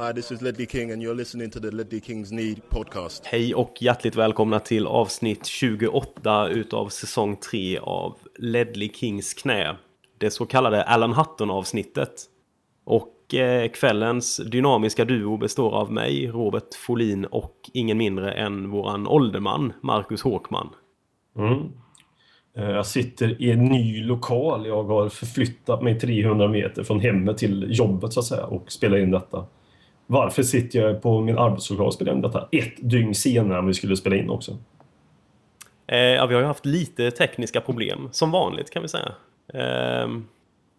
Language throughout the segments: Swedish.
Hi, this is Ledley King and you're listening to the Ledley Kings Need podcast. Hej och hjärtligt välkomna till avsnitt 28 utav säsong 3 av Ledley Kings knä. Det så kallade Alan Hutton-avsnittet. Och eh, kvällens dynamiska duo består av mig, Robert Folin och ingen mindre än våran ålderman, Marcus Håkman. Mm. Eh, Jag sitter i en ny lokal. Jag har förflyttat mig 300 meter från hemmet till jobbet så att säga och spelar in detta. Varför sitter jag på min arbetslokal och spelar in detta? Ett dygn senare än vi skulle spela in också. Eh, ja, vi har ju haft lite tekniska problem, som vanligt kan vi säga. Eh,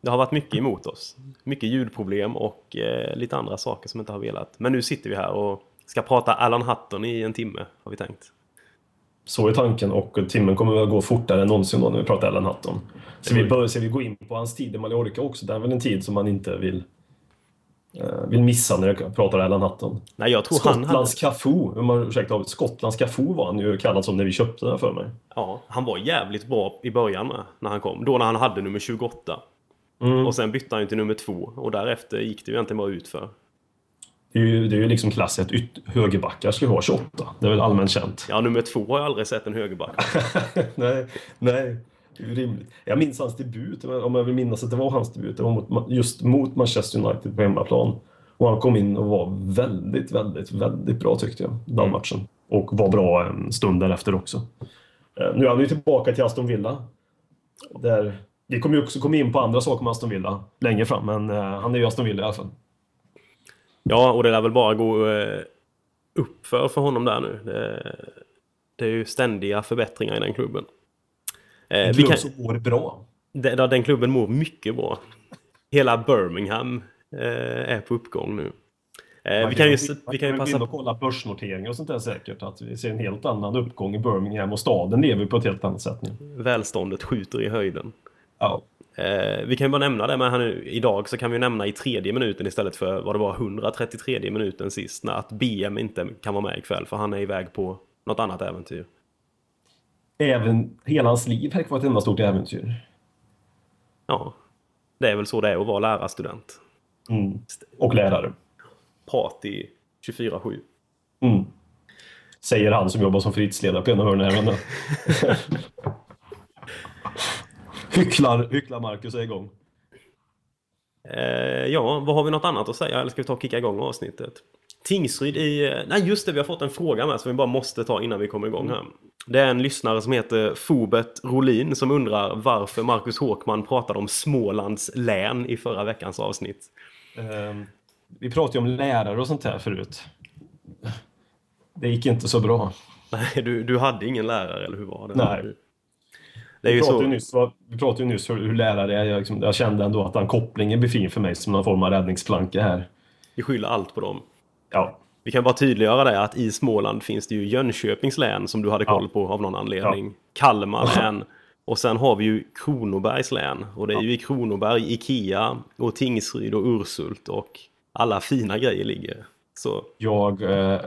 det har varit mycket emot oss. Mycket ljudproblem och eh, lite andra saker som inte har velat. Men nu sitter vi här och ska prata Alan Hutton i en timme, har vi tänkt. Så är tanken och timmen kommer väl gå fortare än någonsin då när vi pratar Ellen Hutton. Så vi, bör, så vi går in på hans tid i Mallorca också. Det är väl en tid som man inte vill, eh, vill missa när jag pratar Ellen Hutton. Nej, jag tror han hade... Skottlands Cafu, om man ursäktar, Skottlands Cafu var han ju kallad som när vi köpte den för mig. Ja, han var jävligt bra i början med, när han kom. Då när han hade nummer 28. Mm. Och sen bytte han ju till nummer 2 och därefter gick det ju egentligen bara ut för. Det är ju, det är ju liksom klass att högerbackar ska ha 28. Det är väl allmänt känt. Ja, nummer 2 har jag aldrig sett en högerback. nej, nej. Är ju rimligt. Jag minns hans debut, om jag vill minnas att det var hans debut. Det var mot, just mot Manchester United på hemmaplan. Och han kom in och var väldigt, väldigt, väldigt bra tyckte jag, den Mm. matchen. Och var bra en stund därefter också. Eh, Nu är han ju tillbaka till Aston Villa. Där, vi kommer ju också komma in på andra saker med Aston Villa längre fram, men eh, han är ju Aston Villa i alla fall. Ja, och det lär väl bara gå eh, uppför för honom där nu. Det, det är ju ständiga förbättringar i den klubben. Eh, En klubb kan, som mår bra. den, den klubben mår mycket bra. Hela Birmingham eh, är på uppgång nu. Eh, vi kan ju, vi kan ju passa och kolla börsnoteringar och sånt där säkert. Att vi ser en helt annan uppgång i Birmingham och staden lever på ett helt annat sätt nu. välståndet skjuter i höjden. Ja. Eh, vi kan ju bara nämna det, men här nu, idag så kan vi nämna i tredje minuten istället för vad det var 133 minuten sist. När att BM inte kan vara med ikväll för han är iväg på något annat äventyr. Även hela hans liv verkar vara ett enda stort äventyr. Ja, det är väl så det är att vara lärarstudent. Mm. Och lärare. Party 24-7. Mm. Säger han som jobbar som fritidsledare på en av hörnen. hycklar, hycklar Marcus är igång. Eh, ja, vad har vi något annat att säga? Eller ska vi ta och kicka igång avsnittet? Tingsryd i... Nej, just det, vi har fått en fråga med som vi bara måste ta innan vi kommer igång här. Det är en lyssnare som heter Fobet Rolin som undrar varför Marcus Håkman pratade om Smålands län i förra veckans avsnitt. Ehm, vi pratade ju om lärare och sånt här förut. Det gick inte så bra. Nej, du, du hade ingen lärare, eller hur var det? Nej. Det är Vi ju pratade, så... nyss, vi pratade ju nyss hur, hur lärare är. Jag, liksom, jag kände ändå att den kopplingen blir fin för mig som någon form av räddningsplanka här. Vi skyller allt på dem. Ja, Vi kan bara tydliggöra det att i Småland finns det ju Jönköpings län som du hade koll på av någon anledning. Kalmar län. Och sen har vi ju Kronobergs län. Och det är ju i Kronoberg, Ikea och Tingsryd och Ursult och alla fina grejer ligger. Så jag... Eh,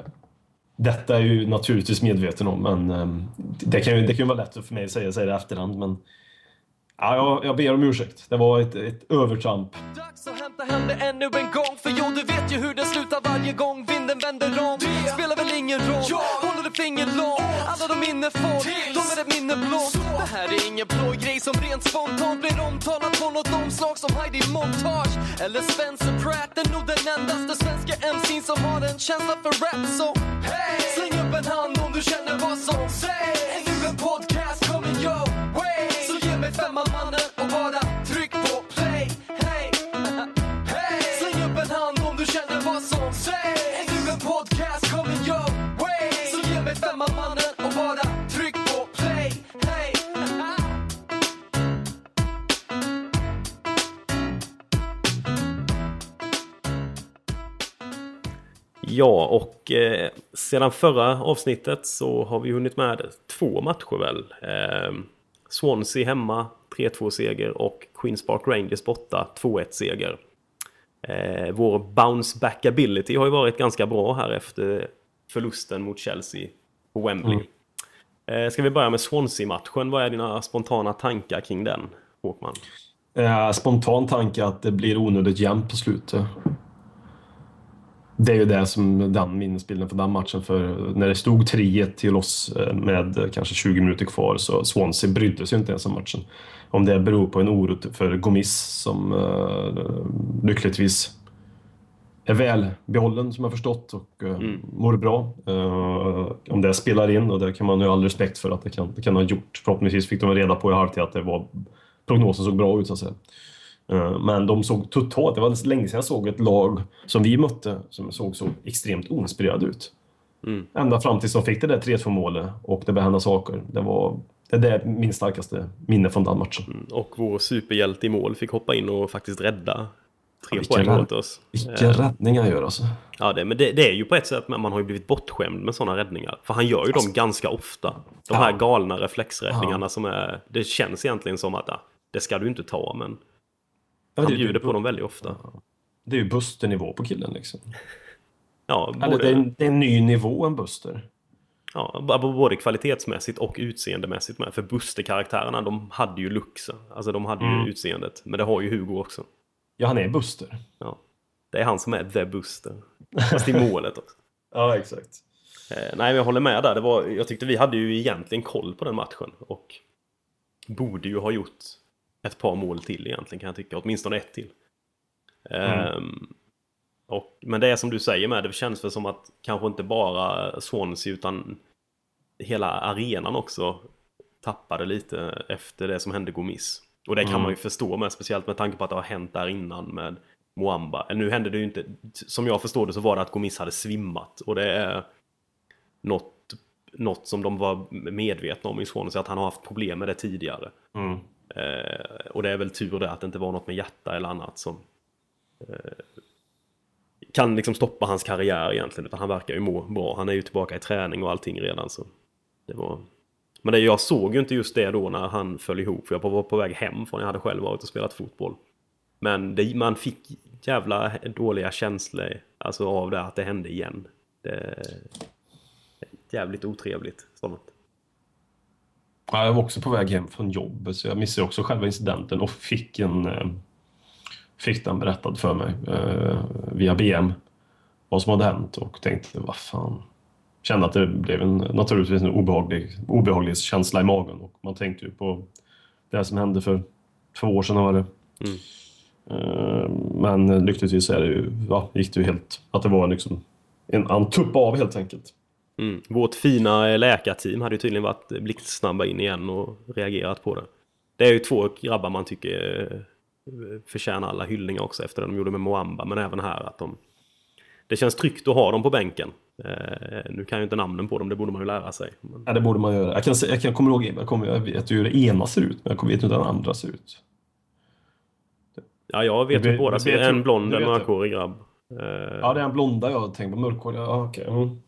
detta är ju naturligtvis medveten om, men eh, det kan ju det kan ju vara lätt för mig att säga, säga det i efterhand. Men ja, jag, jag ber om ursäkt. Det var ett, ett övertramp. Dags att hämta hem det ännu en gång För jo, du vet ju hur det slutar varje gång vinden vänder om. Det spelar väl ingen roll, håller du finger långt Alla de minne får, de är ett minne blått Det här är ingen plojgrej som rent spontant blir omtalat på något omslag som Heidi Montage. Eller Spencer Pratt, är nog den endaste svenska MC'n som har en känsla för rap. Så hey! släng upp en hand om du känner vad som sägs. Är nu en podcast coming your way med ge femman mannen och bara tryck på play Hey! Hey! Släng upp en hand om du känner vad som sägs Är du en podcast coming your way Så ge mig femman mannen och bara tryck på play Hey! ja, och eh, sedan förra avsnittet så har vi hunnit med två matcher väl. Eh, Swansea hemma, 3-2 seger och Queens Park Rangers borta, 2-1 seger. Eh, vår bounce back ability har ju varit ganska bra här efter förlusten mot Chelsea på Wembley. Eh, ska vi börja med Swansea-matchen? Vad är dina spontana tankar kring den, Håkman? Eh, spontan tanke att det blir onödigt jämnt på slutet. Det är ju det som den minnesbilden för den matchen. För när det stod 3-1 till oss eh, med kanske 20 minuter kvar så Swansea brydde sig inte ens om matchen. Om det beror på en oro för Gomis som uh, lyckligtvis är väl behållen som jag förstått och uh, mm. mår bra. Uh, om det spelar in och det kan man ju ha all respekt för att det kan, det kan ha gjort. Förhoppningsvis fick de reda på i halvtid att det var, prognosen såg bra ut så att säga. Uh, men de såg totalt, det var länge sedan jag såg ett lag som vi mötte som såg så extremt oinspirerade ut. Mm. Ända fram tills de fick det där 3-2 målet och det började hända saker. Det var det är min starkaste minne från den matchen. Mm, och vår superhjälte i mål fick hoppa in och faktiskt rädda tre vilken poäng åt oss. Vilken eh. räddning han gör alltså. Ja, det, men det, det, är ju på ett sätt, man har ju blivit bortskämd med sådana räddningar. För han gör ju alltså, dem ganska ofta. De här galna reflexräddningarna ja. som är... Det känns egentligen som att ja, det ska du inte ta, men ja, han bjuder på dem väldigt ofta. Ja. Det är ju Buster-nivå på killen liksom. ja, både... Eller det är, en, det är en ny nivå än Buster. Ja, både kvalitetsmässigt och utseendemässigt med. För Buster-karaktärerna, de hade ju luxen. Alltså de hade mm. ju utseendet. Men det har ju Hugo också. Ja, han är Buster. Ja. Det är han som är the Buster. Fast i målet också. ja, exakt. Eh, nej, men jag håller med där. Det var, jag tyckte vi hade ju egentligen koll på den matchen. Och borde ju ha gjort ett par mål till egentligen kan jag tycka. Åtminstone ett till. Mm. Um, och, men det är som du säger med, det känns väl som att kanske inte bara Swansea utan hela arenan också tappade lite efter det som hände Gomis. Och det kan mm. man ju förstå med, speciellt med tanke på att det har hänt där innan med Moamba. Nu hände det ju inte, som jag förstår det så var det att Gomis hade svimmat och det är något, något som de var medvetna om i Swansea, att han har haft problem med det tidigare. Mm. Eh, och det är väl tur det att det inte var något med hjärta eller annat som eh, kan liksom stoppa hans karriär egentligen. Utan han verkar ju må bra. Han är ju tillbaka i träning och allting redan. Så det var... Men det, jag såg ju inte just det då när han föll ihop. För jag var på väg hem från jag hade själv varit och spelat fotboll. Men det, man fick jävla dåliga känslor alltså av det att det hände igen. Det är jävligt otrevligt. Sånt. Ja, jag var också på väg hem från jobbet så jag missade också själva incidenten och fick en eh, fick den berättad för mig eh, via BM vad som hade hänt och tänkte vad fan. Kände att det blev en, naturligtvis en obehaglig, obehaglig känsla i magen och man tänkte ju på det som hände för två år sedan var det. Mm. Eh, men lyckligtvis är det ju, ja, gick det ju helt, att det var liksom en, han tuppade av helt enkelt. Mm. Vårt fina läkarteam hade ju tydligen varit blixtsnabba in igen och reagerat på det. Det är ju två grabbar man tycker förtjänar alla hyllningar också efter det de gjorde med Moamba. Men även här att de... Det känns tryggt att ha dem på bänken. Eh, nu kan jag inte namnen på dem, det borde man ju lära sig. Ja, det borde man göra. Jag, kan, jag, kan, kommer ihåg, jag, kommer, jag vet hur det ena ser ut, men jag vet inte hur den andra ser ut. Ja, jag vet hur båda ser ut. En blond, en mörkhårig grabb. Eh... Ja, det är en blonda jag tänkte på. Mörkhårig, ja okej. Okay. Mm.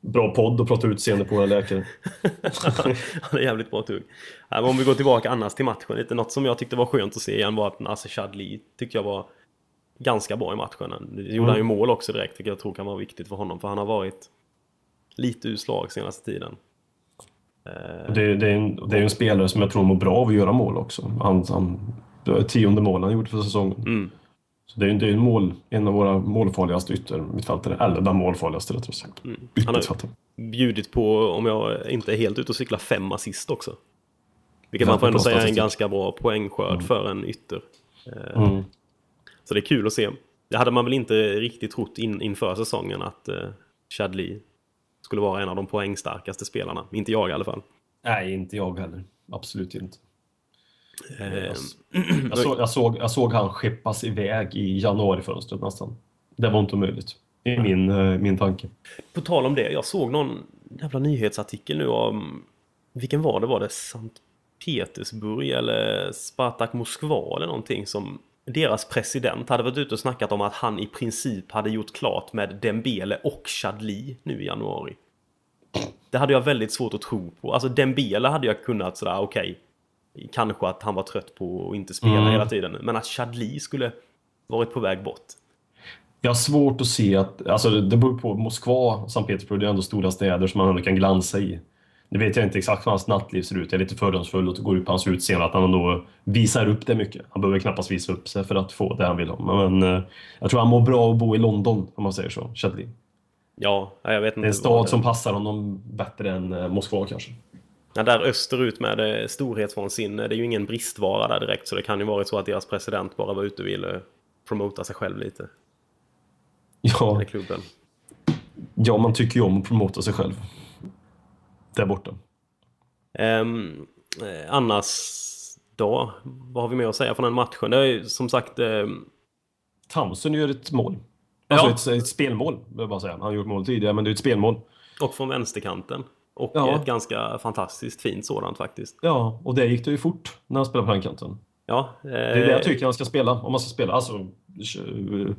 Bra podd att prata utseende på våra läkare. Han är jävligt bra tugg. Om vi går tillbaka annars till matchen lite. Något som jag tyckte var skönt att se igen var att Nasser Chadli tyckte jag var ganska bra i matchen. Det gjorde mm. han ju mål också direkt, vilket jag tror kan vara viktigt för honom. För han har varit lite ur slag senaste tiden. Det, det, är en, det är en spelare som jag tror mår bra av att göra mål också. Han, han, det var tionde mål han gjorde för säsongen. Mm. Så det är, det är en, mål, en av våra målfarligaste yttermittfältare, eller den målfarligaste rättare sagt. Mm. Han har bjudit på, om jag inte är helt ute och cyklar, fem assist också. Vilket man får ändå säga är en ganska bra poängskörd mm. för en ytter. Eh, mm. Så det är kul att se. Det hade man väl inte riktigt trott in, inför säsongen att uh, Chadli skulle vara en av de poängstarkaste spelarna. Inte jag i alla fall. Nej, inte jag heller. Absolut inte. Eh, jag, såg, jag, såg, jag såg han skeppas iväg i januarifönstret nästan. Det var inte möjligt. I min, eh, min tanke. På tal om det, jag såg någon jävla nyhetsartikel nu om... Vilken var det? Var det Sankt Petersburg eller Spartak Moskva eller någonting som deras president hade varit ute och snackat om att han i princip hade gjort klart med Dembele och Chadli nu i januari. Det hade jag väldigt svårt att tro på. Alltså Dembele hade jag kunnat sådär, okej. Okay, Kanske att han var trött på att inte spela mm. hela tiden. Men att Chadli skulle varit på väg bort. Jag har svårt att se att, alltså det beror på, Moskva och Sankt Petersburg är ändå stora städer som man ändå kan glansa i. Nu vet jag inte exakt hur hans nattliv ser ut. Jag är lite fördomsfull och går ut på hans utseende att han då visar upp det mycket. Han behöver knappast visa upp sig för att få det han vill ha. Men eh, jag tror han mår bra att bo i London, om man säger så. Chadley. Ja, jag vet inte. Det är en stad som passar honom bättre än eh, Moskva kanske. Ja, där österut med det storhetsvansinne, det är ju ingen bristvara där direkt. Så det kan ju vara så att deras president bara var ute och ville promota sig själv lite. Ja, I klubben. ja man tycker ju om att promota sig själv. Där borta. Um, annars då? Vad har vi mer att säga från den matchen? Det är ju som sagt... Um, Townsend gör ett mål. Alltså Ja. ett, ett spelmål, vill jag bara säga. Han har gjort mål tidigare, men det är ett spelmål. och från vänsterkanten. Och Ja. ett ganska fantastiskt fint sådant faktiskt. Ja, och det gick det ju fort när han spelade på den kanten. Ja, Det är det eh, jag tycker han ska spela, om man ska spela. Alltså, eh,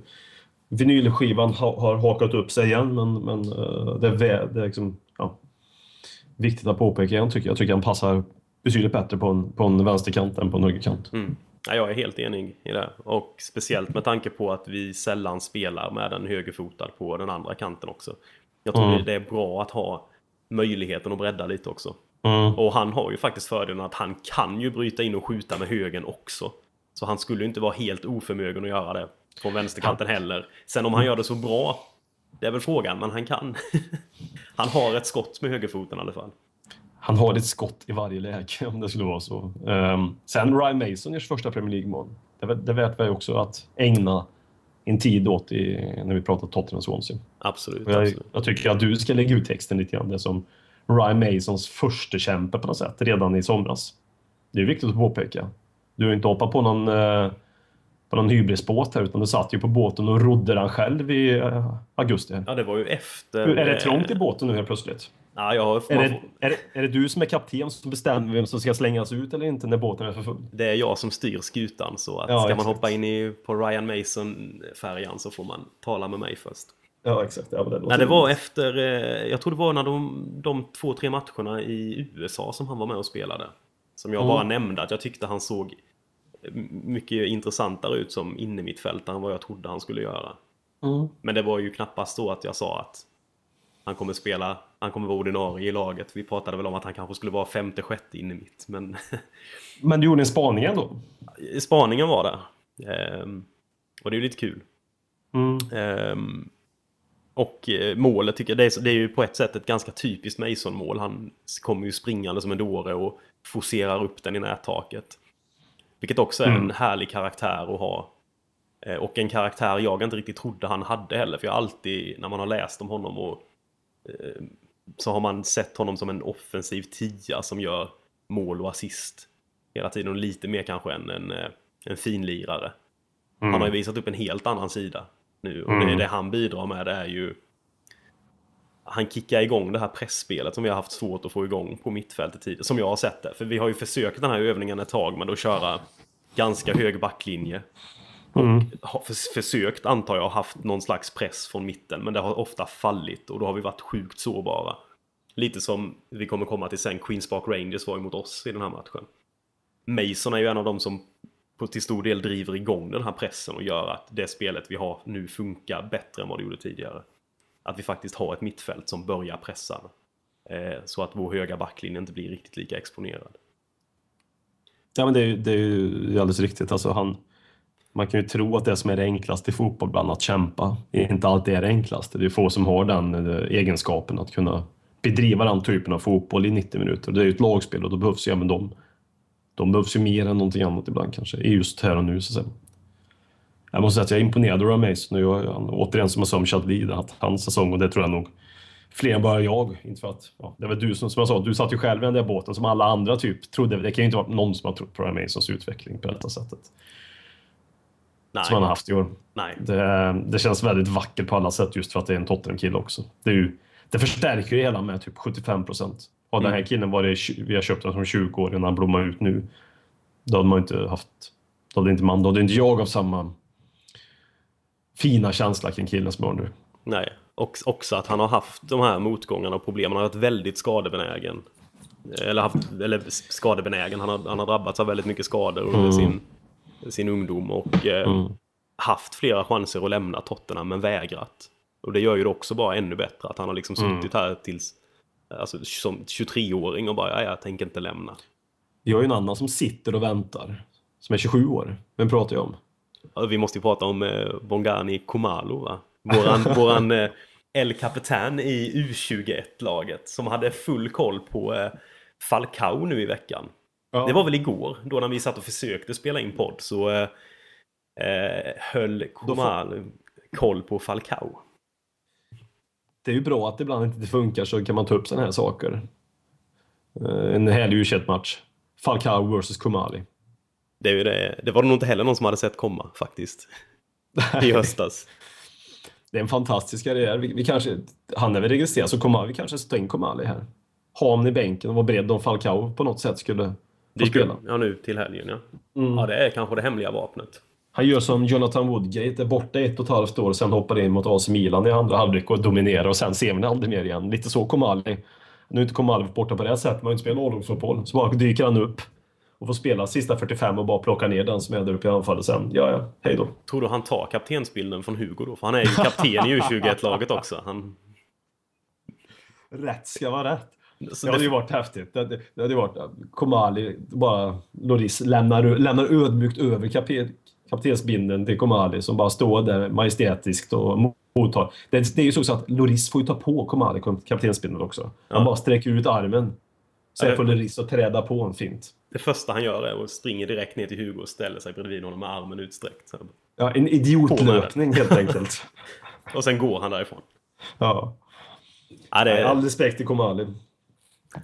vinylskivan har, har hakat upp sig igen, men, men eh, det är, det är liksom, ja, viktigt att påpeka igen, tycker jag. Jag tycker han passar betydligt bättre på en, på en vänsterkant än på en högerkant. Mm. Ja, jag är helt enig i det. Och speciellt med tanke på att vi sällan spelar med en högerfotad på den andra kanten också. Jag tror Mm. det är bra att ha möjligheten att bredda lite också. Mm. Och han har ju faktiskt fördelen att han kan ju bryta in och skjuta med högen också. Så han skulle ju inte vara helt oförmögen att göra det från vänsterkanten heller. Sen om han gör det så bra, det är väl frågan, men han kan. han har ett skott med högerfoten i alla fall. Han har ett skott i varje läge om det skulle vara så. Um, sen Ryan Mason görs första Premier League-mål. Det, det vet vi också att ägna en tid åt i, när vi pratar Tottenham Swansea. Absolut, Jag, absolut. jag tycker att du ska lägga ut texten lite grann. Det som Ryan Masons första kämpe på något sätt, redan i somras. Det är viktigt att påpeka. Du har inte hoppat på någon, eh, på någon hybrisbåt här, utan du satt ju på båten och rodde den själv i eh, augusti. Ja, det var ju efter... Är det trångt i båten nu helt plötsligt? Ja, jag har... Är man det, är, det, är det du som är kapten som bestämmer vem som ska slängas ut eller inte när båten är för full? Det är jag som styr skutan så att Ja, ska man exakt. hoppa in i, på Ryan Mason-färjan så får man tala med mig först. Ja, exakt. Ja, det, Nej, det var efter, eh, jag tror det var när de, de två, tre matcherna i USA som han var med och spelade. Som jag Mm. bara nämnde att jag tyckte han såg mycket intressantare ut som innermittfältare än vad jag trodde han skulle göra. Mm. Men det var ju knappast så att jag sa att han kommer spela, han kommer vara ordinarie i laget. Vi pratade väl om att han kanske skulle vara femte, sjätte innermitt. Men Men du gjorde en spaning ändå? spaningen var där. Ehm, och det är ju lite kul. Mm. Ehm, och eh, målet tycker jag, det är, det är ju på ett sätt ett ganska typiskt Mason-mål. Han kommer ju springande som en dåre och forcerar upp den i nättaket. Vilket också är Mm. en härlig karaktär att ha. Eh, Och en karaktär jag inte riktigt trodde han hade heller. För jag har alltid, när man har läst om honom och eh, så har man sett honom som en offensiv tia som gör mål och assist hela tiden. Och lite mer kanske än en, en finlirare. Han har ju visat upp en helt annan sida nu. Och det, Mm. det han bidrar med det är ju... Han kickar igång det här pressspelet som vi har haft svårt att få igång på mittfältet tidigare. Som jag har sett det. För vi har ju försökt den här övningen ett tag med att köra ganska hög backlinje. Mm. Har förs- försökt, antar jag, haft någon slags press från mitten. Men det har ofta fallit och då har vi varit sjukt sårbara. Lite som vi kommer komma till sen, Queens Park Rangers var emot oss i den här matchen. Mason är ju en av dem som på till stor del driver igång den här pressen och gör att det spelet vi har nu funkar bättre än vad det gjorde tidigare. Att vi faktiskt har ett mittfält som börjar pressa. Eh, så att vår höga backlinje inte blir riktigt lika exponerad. Ja, men det är, ju- det är ju alldeles riktigt. Alltså han, man kan ju tro att det som är det enklaste i fotboll bland att kämpa är inte alltid är det enklaste. Det är få som har den eh, egenskapen att kunna bedriva den typen av fotboll i 90 minuter. Det är ju ett lagspel och då behövs ju även de. De behövs ju mer än någonting annat ibland kanske, i just här och nu så att säga. Jag måste säga att jag är imponerad av Ryan Mason och jag, han- återigen som jag sa om Chadli, att hans säsong, och det tror jag nog fler än bara jag. Inte för att, ja, det var du som, som jag sa, du satt ju själv i den där båten som alla andra typ trodde. Det kan ju inte vara någon som har trott på Ryan Masons utveckling på detta sättet. Nej, Som han har haft i år. nej. Det, det känns väldigt vackert på alla sätt just för att det är en Tottenham-kille också. Det, är ju, det förstärker ju hela med typ 75 procent. Har den här killen varit, vi har köpt den som 20 år innan han blommar ut nu. Då hade man inte haft, då hade inte man, då hade inte jag haft samma fina känsla kring killen som jag har nu. Nej, och också att han har haft de här motgångarna och problemen. Han har varit väldigt skadebenägen. Eller, haft, eller skadebenägen. Han har, han har drabbats av väldigt mycket skador under Mm. sin, sin ungdom. Och eh, Mm. haft flera chanser att lämna Tottenham men vägrat. Och det gör ju det också bara ännu bättre. Att han har liksom Mm. suttit här tills alltså, som 23-åring och bara, ja, jag tänker inte lämna. Vi har ju en annan som sitter och väntar. Som är 27 år. Vem pratar jag om? Ja, vi måste ju prata om eh, Bongani Komalo, va? Våran, våran eh, El Capitan i U21-laget som hade full koll på eh, Falcao nu i veckan. Ja. Det var väl igår, då när vi satt och försökte spela in podd, så eh, eh, höll Komalo koll på Falcao. Det är ju bra att det ibland inte funkar så kan man ta upp sådana här saker. Eh, En härlig u match Falcao vs Kumali. Det, är det, det var det nog inte heller någon som hade sett komma faktiskt. I höstas. Det är en fantastisk karriär. Vi, vi kanske, han är väl registrerad, så Komali, vi kanske ska in Komali här. Ha honom i bänken och vara beredd om Falcao på något sätt skulle få Dyker upp, spela. ja nu till helgen ja. Mm. Ja det är kanske det hemliga vapnet. Han gör som Jonathan Woodgate, är borta ett och ett halvt år, sen hoppar in mot AC Milan i andra halvlek och dominerar och sen ser vi aldrig mer igen. Lite så Komali. Nu är inte Komali borta på det sättet, man har inte spelat A-lagsfotboll. Så bara dyker han upp och får spela sista 45 och bara plocka ner den som är där uppe i anfallet sen. Ja, ja, hej då. Tror du han tar kaptensbilden från Hugo då? För han är ju kapten i U21-laget också. Han, Rätt ska vara rätt. så Det hade ju varit häftigt. Det hade, det hade ju varit Komali, bara Loris lämnar, lämnar ödmjukt över kaptensbindeln till Komali som bara står där majestätiskt och mottar. Det, det är ju så att Loris får ju ta på Komali kaptensbindeln också. Han bara sträcker ut armen. Sen Ja, det- får Loris att träda på en fint. det första han gör är att springa direkt ner till Hugo och ställer sig bredvid honom med armen utsträckt. Ja, en idiotlöpning helt enkelt. Och sen går han därifrån. Ja. Ja, det All respekt till Komali.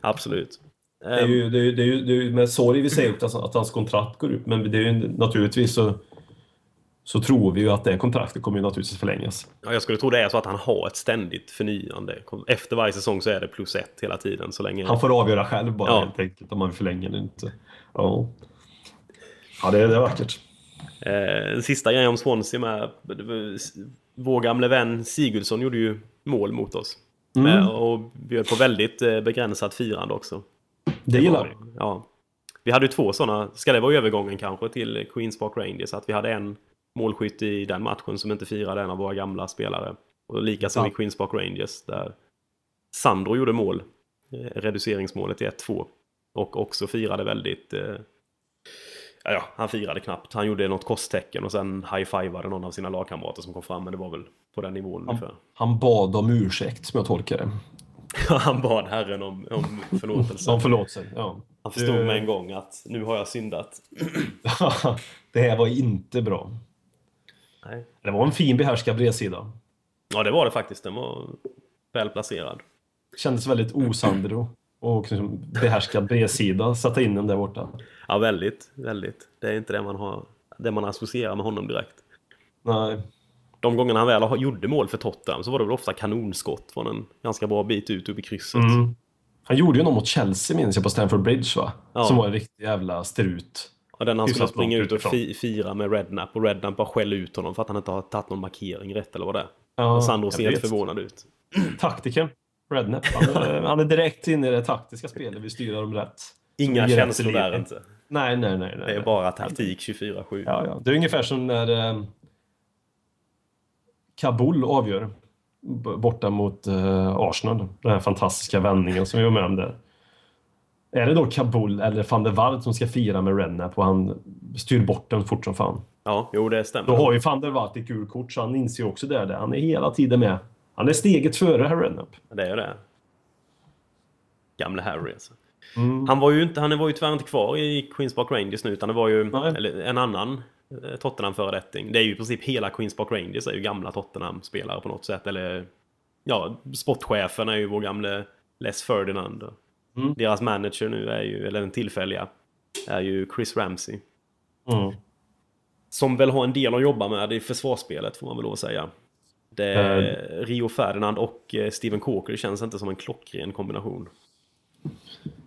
absolut. Det är ju, det är, ju- det är, ju, det är ju med sorg vi säger att hans kontrakt går ut, men det är ju naturligtvis så, så tror vi ju att det kontraktet kommer ju naturligtvis förlängas. Ja, jag skulle tro det är så att han har ett ständigt förnyande. Efter varje säsong så är det plus ett hela tiden så länge... Han får avgöra själv bara Ja. helt enkelt om han vill förlänga eller inte. Ja, ja det, det är vackert. Eh, sista grej om Swansea med... Vår gamle vän Sigurdsson gjorde ju mål mot oss. Mm. Med, och bjöd på väldigt eh, begränsat firande också. Det gillar vi. Ja. Vi hade ju två sådana, ska det vara övergången kanske till Queens Park Rangers, att vi hade en målskytt i den matchen som inte firade en av våra gamla spelare. Och lika som Ja. i Queens Park Rangers där Sandro gjorde mål, eh, reduceringsmålet till 1-2. Och också firade väldigt, eh, ja, han firade knappt. Han gjorde något korstecken och sen high-fivade någon av sina lagkamrater som kom fram, men det var väl på den nivån ungefär. Han bad om ursäkt som jag tolkar det. Han bad Herren om, om förlåtelse. Om förlåtelse. Ja. Han förstod med en gång att nu har jag syndat. det här var inte bra. Nej. Det var en fin behärskad bredsida. Ja, det var det faktiskt. Den var väl placerad. Kändes väldigt osandro. Och liksom behärskad bredsida. Sätta in den där borta. Ja, väldigt, väldigt. Det är inte det man har, det man associerar med honom direkt. Nej. De gångerna han väl gjorde mål för Tottenham så var det väl ofta kanonskott från en ganska bra bit ut över krysset. Mm. Han gjorde ju något mot Chelsea minns jag på Stamford Bridge va? Ja. Som var en riktig jävla strut. Och den han skulle springa ut och fi, fira med Redknapp och Redknapp bara skäller ut honom för att han inte har tagit någon markering rätt eller vad det är. Ja, och Sandro ser helt förvånad ut. Taktiker. Rednap. Han, är- han är direkt inne i det taktiska spelet. Vi styr dem rätt. Inga känslor där inte. Nej, nej, nej. nej. Det är bara taktik 24-7. Ja, ja. Det är ungefär som när eh, Kabul avgör borta mot eh, Arsenal. Den här fantastiska vändningen som vi var med om där. Är det då Kabul eller van der Waart som ska fira med Rednap och han styr bort den fort som fan? Ja, jo det stämmer. Då har ju van der Waart ett gult kort så han inser ju också det. där. Han är hela tiden med. Han är steget före herr Rednap. Det är det. Gamle Harry alltså. Mm. Han var ju inte, han var ju tyvärr inte kvar i Queens Park Rangers nu utan det var ju eller, en annan eh, Tottenham-föredetting. Det är ju i princip hela Queens Park Rangers är ju gamla Tottenham-spelare på något sätt. Eller ja, sportchefen är ju vår gamle Les Ferdinand. Mm. Deras manager nu är ju, eller den tillfälliga, är ju Chris Ramsey. Mm. Som väl har en del att jobba med i försvarsspelet får man väl lov att säga. Det är Rio Ferdinand och eh, Steven Corker det känns inte som en klockren kombination.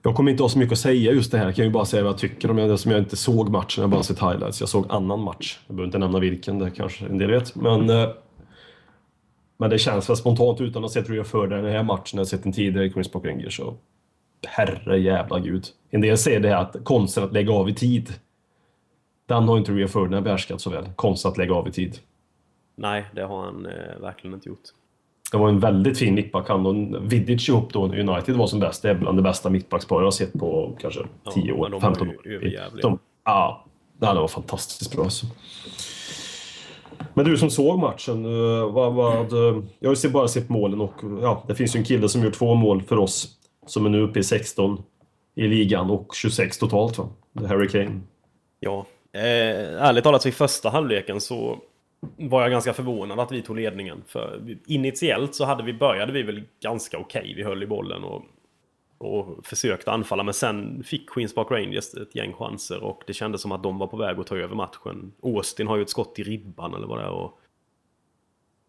Jag kommer inte ha så mycket att säga just det här. Jag kan ju bara säga vad jag tycker om det som jag inte såg matchen. Jag bara sett highlights. Jag såg annan match. Jag behöver inte nämna vilken, det kanske en del vet. Men, eh, men det känns väl spontant utan att ha sett Rio för den här matchen. Jag har sett den tidigare i Queens Park Rangers. Så herre jävla gud. En del säger det här att konsten att lägga av i tid. Den har inte Rio Ferdinand behärskat så väl. Konsten att lägga av i tid. Nej, det har han eh, verkligen inte gjort. Det var en väldigt fin mittback. Han och Vidic ihop då när United var som bäst. Det är bland det bästa mittbackspar jag har sett på kanske 10 Ja, år, men de var 15 ju år. De, ja, det var fantastiskt bra alltså. Men du som såg matchen, eh, vad, vad, eh, jag har ju bara sett målen och ja, det finns ju en kille som gjort två mål för oss som är nu uppe i 16 i ligan och 26 totalt va? The Harry Kane. Ja, eh, ärligt talat så i första halvleken så var jag ganska förvånad att vi tog ledningen. För initiellt så hade vi, började vi väl ganska okej. Vi höll i bollen och, och försökte anfalla. Men sen fick Queens Park Rangers ett gäng chanser och det kändes som att de var på väg att ta över matchen. Austin har ju ett skott i ribban eller vad det är. Och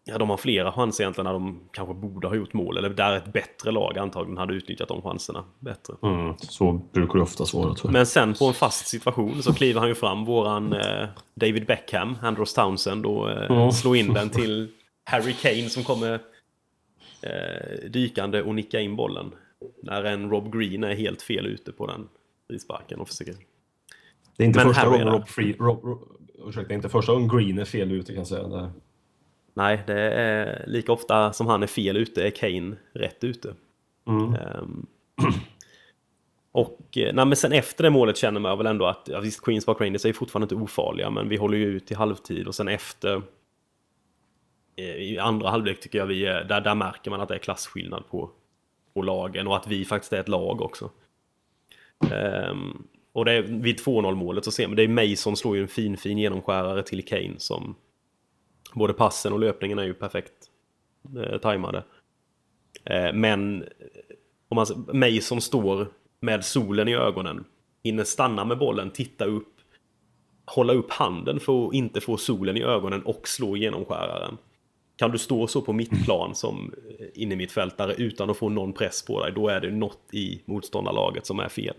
Ja, de har flera chanser egentligen när de kanske borde ha gjort mål. Eller där ett bättre lag antagligen hade utnyttjat de chanserna bättre. Mm, så brukar det oftast vara tror jag. Men sen på en fast situation så kliver han ju fram våran eh, David Beckham, Andros Townsend och eh, Mm. slår in den till Harry Kane som kommer eh, dykande och nickar in bollen. När en Rob Green är helt fel ute på den frisparken och försöker... Det är inte Men första gången Rob, Free, Rob, Rob, ursäkta, det är inte första gången Green är fel ute kan jag säga. Det, Nej, det är lika ofta som han är fel ute är Kane rätt ute. mm. Ehm, och eh, nej, men sen efter det målet känner man väl ändå att ja, visst, Queens Park Rangers är fortfarande inte ofarliga men vi håller ju ut i halvtid och sen efter eh, i andra halvlek tycker jag vi är, där, där märker man att det är klasskillnad på, på lagen och att vi faktiskt är ett lag också. Ehm, och det är, vid 2-0 målet så ser man, det är Mason slår ju en fin fin genomskärare till Kane som både passen och löpningen är ju perfekt eh, tajmade. Eh, men eh, om man, Mason står med solen i ögonen, hinner stanna med bollen, titta upp, hålla upp handen för att inte få solen i ögonen och slå genomskäraren. Kan du stå så på mittplan som eh, inne mittfältare utan att få någon press på dig, då är det något i motståndarlaget som är fel.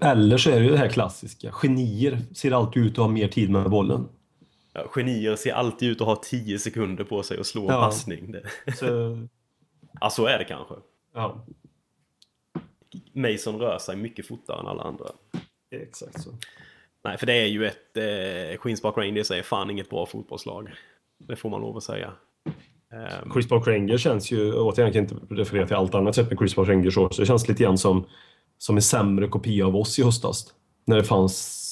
Eller så är det ju det här klassiska. Genier ser alltid ut att ha mer tid med bollen. Ja, genier ser alltid ut att ha 10 sekunder på sig att slå en Ja. passning. Det, Så, ja, så är det kanske. ja, Mason rör sig mycket fortare än alla andra. exakt så. Nej, för det är ju ett... Eh, Queens Park Rangers är fan inget bra fotbollslag. Det får man lov att säga. Ehm, Chris Park Rangers känns ju, återigen jag kan inte referera till allt annat sett med Chris Park Rangers också, det känns lite grann som, som en sämre kopia av oss i höstas. När det fanns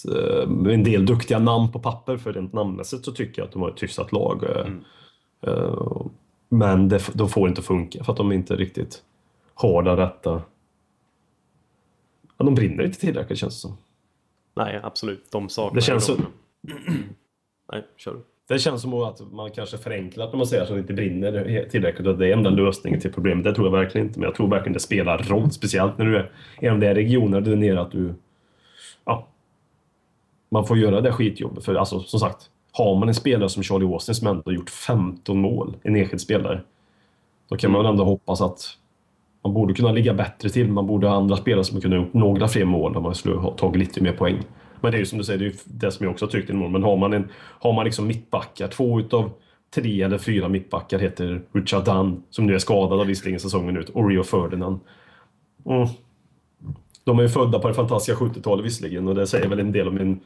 en del duktiga namn på papper, för rent namnmässigt så tycker jag att de var ett hyfsat lag. eh, Mm. eh, men det, de får inte funka för att de inte riktigt har den rätta... Ja, de brinner inte tillräckligt känns det som. nej, absolut. De saknar Det känns dem. Nej, kör du. Det känns som att man kanske förenklar när man säger att det inte brinner tillräckligt och det är enda lösningen till problemet. Det tror jag verkligen inte, men jag tror verkligen det spelar roll. Speciellt när du är i de där regionerna där nere att du... Ja. Man får göra det skitjobbet. För alltså, som sagt, har man en spelare som Charlie Austin som ändå har gjort 15 mål, en enskild spelare, då kan man väl ändå hoppas att man borde kunna ligga bättre till. Man borde ha andra spelare som kunde ha gjort några fler mål om man skulle ha tagit lite mer poäng. Men det är ju som du säger, det är det som jag också har tyckt i mål. Men har man, en, har man liksom mittbackar, två utav tre eller fyra mittbackar heter Richard Dunn, som nu är skadad av visserligen säsongen ut, och Rio Ferdinand. Mm. De är ju födda på det fantastiska 70-talet visserligen och det säger väl en del om en,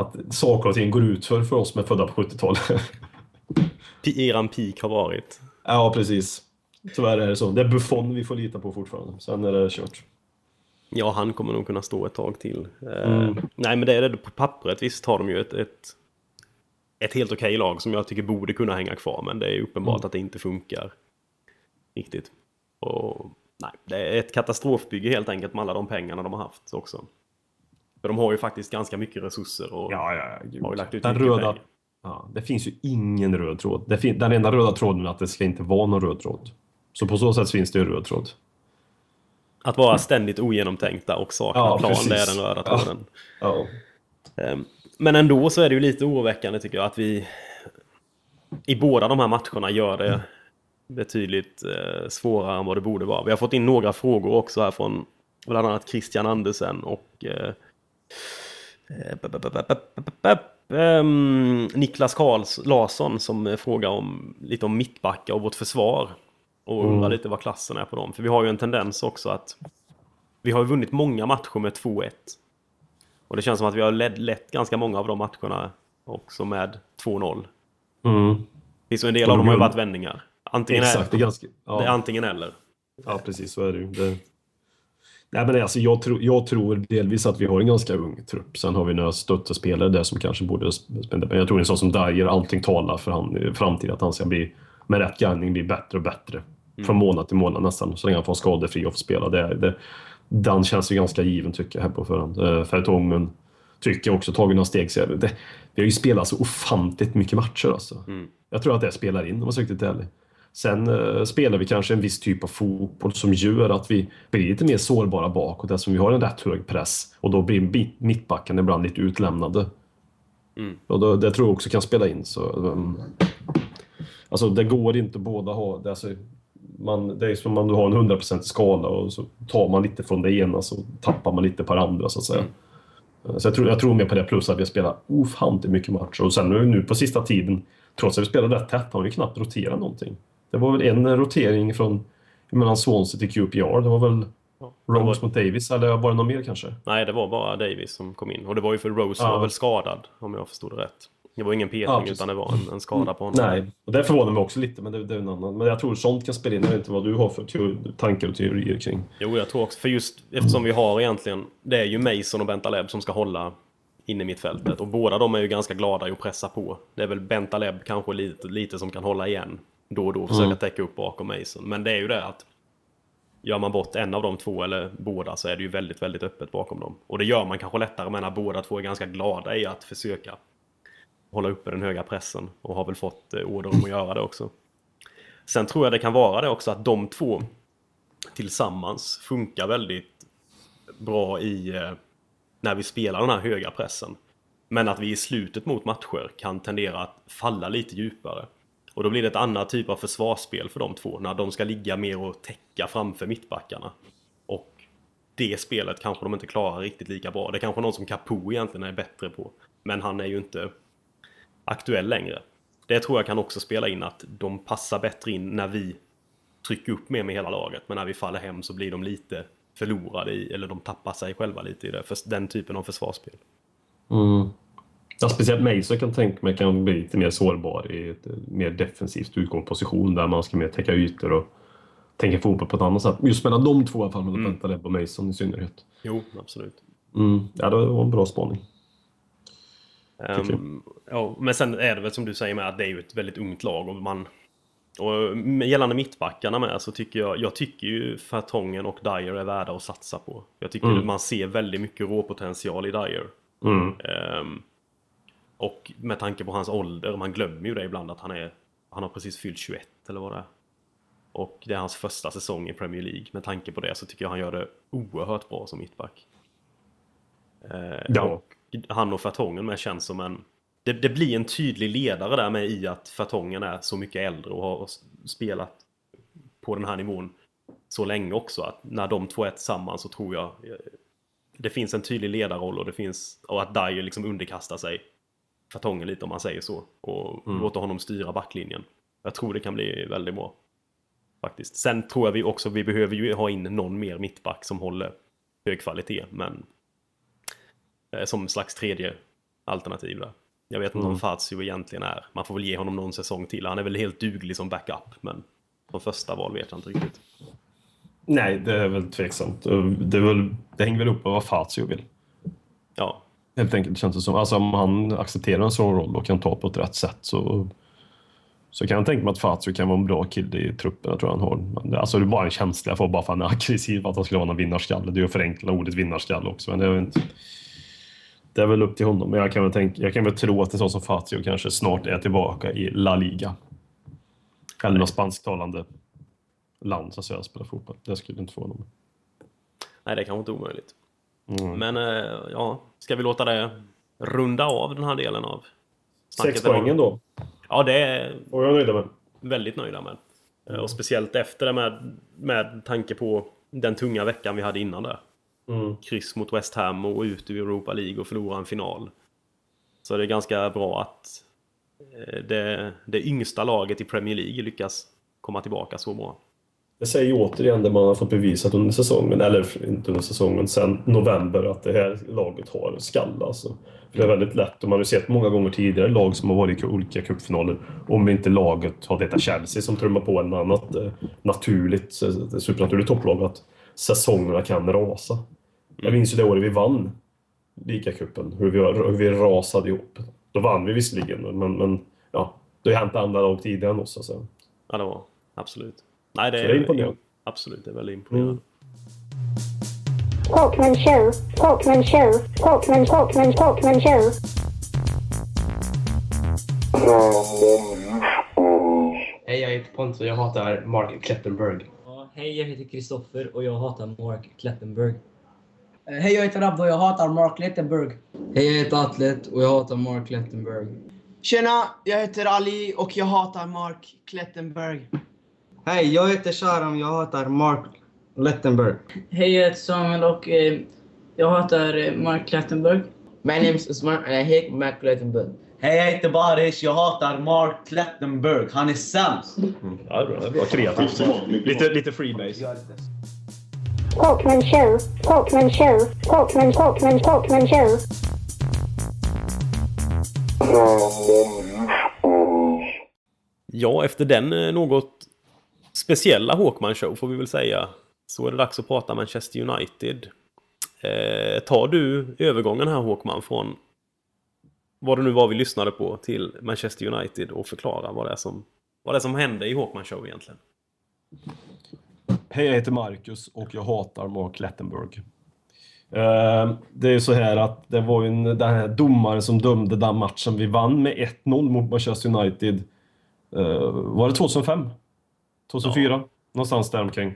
att saker och ting går ut för, för oss som är födda på 70-talet. P- Eran peak har varit. ja, precis. Tyvärr är det så. Det är Buffon vi får lita på fortfarande. Sen är det kört. Ja, han kommer nog kunna stå ett tag till. Eh, Mm. Nej, men det är det på pappret. Visst har de ju ett, ett, ett helt okej lag som jag tycker borde kunna hänga kvar. Men det är uppenbart Mm. att det inte funkar riktigt. Och, nej, det är ett katastrofbygge helt enkelt med alla de pengarna de har haft också. För de har ju faktiskt ganska mycket resurser och Ja, ja, ja. Har ju lagt ut Den röda, pengar. ja, det finns ju ingen röd tråd. Det fin- den enda röda tråden är att det ska inte vara någon röd tråd. Så på så sätt finns det en röd tråd. Att vara ständigt ogenomtänkta och sakna Ja, plan, precis. det är den röda Ja. tråden. Ja. Ehm, Men ändå så är det ju lite oroväckande tycker jag att vi i båda de här matcherna gör det betydligt eh, svårare än vad det borde vara. Vi har fått in några frågor också här från bland annat Christian Andersen och Niklas Karls Larsson som eh, frågar om lite om mittbacka och vårt försvar. Och undrar Mm. lite vad klassen är på dem. För vi har ju en tendens också att vi har vunnit många matcher med 2-1. Och det känns som att vi har lett, lett ganska många av de matcherna också med 2-0. Mm. Finns en del av dem har ju varit vändningar. Antingen, Exakt, det är ganska... det är Ja, antingen eller. ja precis så är det ju. Det... Nej, men alltså, jag, tror, jag tror delvis att vi har en ganska ung trupp. Sen har vi några stöttespelare där som kanske borde. Men jag tror en sån som Dyer, allting talar för han framtiden att han ska bli, med rätt gärning, bli bättre och bättre. Från månad till månad nästan, så länge han får skadefri och får spela. Det, det, den känns ju ganska given tycker jag här på förhand. Uh, Fertongen tycker jag också tagit några steg. Så det, vi har ju spelat så ofantligt mycket matcher alltså. Jag tror att det spelar in om man vara riktigt ärlig. Sen eh, spelar vi kanske en viss typ av fotboll som gör att vi blir lite mer sårbara bakåt eftersom vi har en rätt hög press och då blir mitt- mittbacken ibland lite utlämnade. Och då, det tror jag också kan spela in. Så, um, alltså det går inte båda ha... Det, alltså, man, det är som om du har en 100% skala och så tar man lite från det ena så tappar man lite på det andra så att säga. Så jag tror, jag tror mer på det, plus att vi har spelat ofantligt mycket matcher. Och sen nu, nu på sista tiden, trots att vi spelade rätt tätt, har vi knappt roterat någonting. Det var väl en rotering från mellan Swansea till QPR. Det var väl Rose mot Davis, eller var det någon mer kanske? Nej, det var bara Davis som kom in. Och det var ju för Rose Ja. var väl skadad, om jag förstod det rätt. Det var ingen petning, Ja, utan det var en, en skada på honom. Nej, och det förvånar mig också lite, men det, det är en annan. Men jag tror sånt kan spela in. Jag vet inte vad du har för tankar och teorier kring. Jo, jag tror också, för just eftersom vi har egentligen, det är ju Mason och Bentaleb som ska hålla inne i mittfältet. Och båda de är ju ganska glada i att pressa på. Det är väl Bentaleb kanske lite, lite som kan hålla igen då och då försöka täcka upp bakom Mason. Men det är ju det att gör man bort en av de två eller båda så är det ju väldigt, väldigt öppet bakom dem. Och det gör man kanske lättare med när båda två är ganska glada i att försöka hålla uppe den höga pressen och har väl fått eh, order om att göra det också. Sen tror jag det kan vara det också att de två tillsammans funkar väldigt bra i eh, när vi spelar den här höga pressen. Men att vi i slutet mot matcher kan tendera att falla lite djupare. Och då blir det ett annat typ av försvarsspel för de två, när de ska ligga mer och täcka framför mittbackarna. Och det spelet kanske de inte klarar riktigt lika bra. Det är kanske någon som Capo egentligen är bättre på. Men han är ju inte aktuell längre. Det tror jag kan också spela in att de passar bättre in när vi trycker upp mer med hela laget. Men när vi faller hem så blir de lite förlorade i, eller de tappar sig själva lite i det. För den typen av försvarsspel. Mm. Ja, speciellt mig så kan jag tänka mig kan bli lite mer sårbar i ett eh, mer defensivt utgångsposition där man ska mer täcka ytor och tänka fotboll på ett annat sätt. Just mellan de två i alla fall, mellan Bentaleb och Mason i synnerhet. Jo, absolut. Mm. Ja, det var en bra spaning. Ehm, ja, men sen är det väl som du säger med att det är ju ett väldigt ungt lag och man... Och med- gällande mittbackarna med så tycker jag, jag tycker ju Fertongen och Dyer är värda att satsa på. Jag tycker man ser väldigt mycket råpotential i Dyer. Mm. Ehm, och med tanke på hans ålder, man glömmer ju det ibland att han är Han har precis fyllt 21 eller vad det är. Och det är hans första säsong i Premier League. Med tanke på det så tycker jag han gör det oerhört bra som mittback. Eh, Ja. Och han och Fertongen med känns som en... Det, det blir en tydlig ledare där med i att Fertongen är så mycket äldre och har spelat på den här nivån så länge också. Att när de två är tillsammans så tror jag eh, det finns en tydlig ledarroll och det finns och att Dyer liksom underkastar sig Fertongen lite om man säger så och låter honom styra backlinjen. Jag tror det kan bli väldigt bra. Faktiskt. Sen tror jag vi också vi behöver ju ha in någon mer mittback som håller hög kvalitet men eh, som slags tredje alternativ där. Jag vet inte om Fazio egentligen är. Man får väl ge honom någon säsong till. Han är väl helt duglig som backup men som första val vet jag inte riktigt. Nej, det är väl tveksamt. Det, är väl, det hänger väl upp på vad Fazio vill. Ja, Helt enkelt känns det som. Alltså om han accepterar en sån roll och kan ta på ett rätt sätt så, så kan jag tänka mig att Fazio kan vara en bra kille i truppen. Jag tror han har. Men det- Alltså det är bara en känsla jag får bara för att han är aggressiv, att han skulle vara en vinnarskalle. Det är ju att förenkla ordet vinnarskalle också, men det är väl inte... Det är väl upp till honom, men jag kan väl, tänka, jag kan väl tro att en sån som Fazio kanske snart är tillbaka i La Liga. Eller något spansktalande land så att säga, spelar fotboll. Det skulle inte få honom. nej det är kanske inte omöjligt. Mm. Men eh, ja, ska vi låta det runda av den här delen av Sex idag? poängen då. Ja, det är Och jag är nöjd med. väldigt nöjda med. Eh, Och speciellt efter det med, med tanke på den tunga veckan vi hade innan där. Mm. Kryss mot West Ham och ut ur Europa League och förlora en final. Så det är ganska bra att eh, det, det yngsta laget i Premier League lyckas komma tillbaka så bra det säger ju återigen det man har fått bevisat under säsongen, eller inte under säsongen, sen november, att det här laget har skall alltså. För det är väldigt lätt, och man har ju sett många gånger tidigare lag som har varit i olika cupfinaler, om inte laget har detta Chelsea som trummar på en annat eh, naturligt, eh, supernaturligt topplag, att säsongerna kan rasa. Jag minns ju det året vi vann ligacupen, hur vi, hur vi rasade ihop. Då vann vi visserligen, men, men ja, det har ju hänt andra lag tidigare än oss. Alltså. Ja, det var absolut. Nej, det Så det är imponerande. Absolut, det är väldigt imponerande. Mm. Talkman show, Talkman show, Talkman, Talkman, Talkman show. Hej, jag heter Pontus och jag hatar Mark Klettenberg. Ja, hej, jag heter Kristoffer och jag hatar Mark Klettenberg. Hej, jag heter Abdo och jag hatar Mark Lettenberg. Hej, jag heter Atlet och jag hatar Mark Klettenberg. Tjena, jag heter Ali och jag hatar Mark Klettenberg. Hej, jag heter Sharam. Jag hatar Mark Lettenberg. Hej, jag heter Samuel och eh, jag hatar eh, Mark Klettenberg. My name is Usman and I hate Mark Klettenberg. Hej, jag heter Baris. Jag hatar Mark Klettenberg. Han är sämst. Mm. Ja, det är bra. Det är bra. Kreativt. Lite, lite freebase. Talkman show, Talkman show, Talkman, Talkman, Talkman show. Ja, efter den eh, något speciella Hawkman Show får vi väl säga. Så är det dags att prata Manchester United. Eh, tar du övergången här Hawkman från vad det nu var vi lyssnade på till Manchester United och förklara vad det är som, vad det är som hände i Hawkman Show egentligen? Hej, jag heter Marcus och jag hatar Mark Lettenberg. Eh, Det är ju så här att det var ju en- den här domaren som dömde den matchen vi vann med 1-0 mot Manchester United. Eh, Var det 2005? 2004? Någonstans där omkring.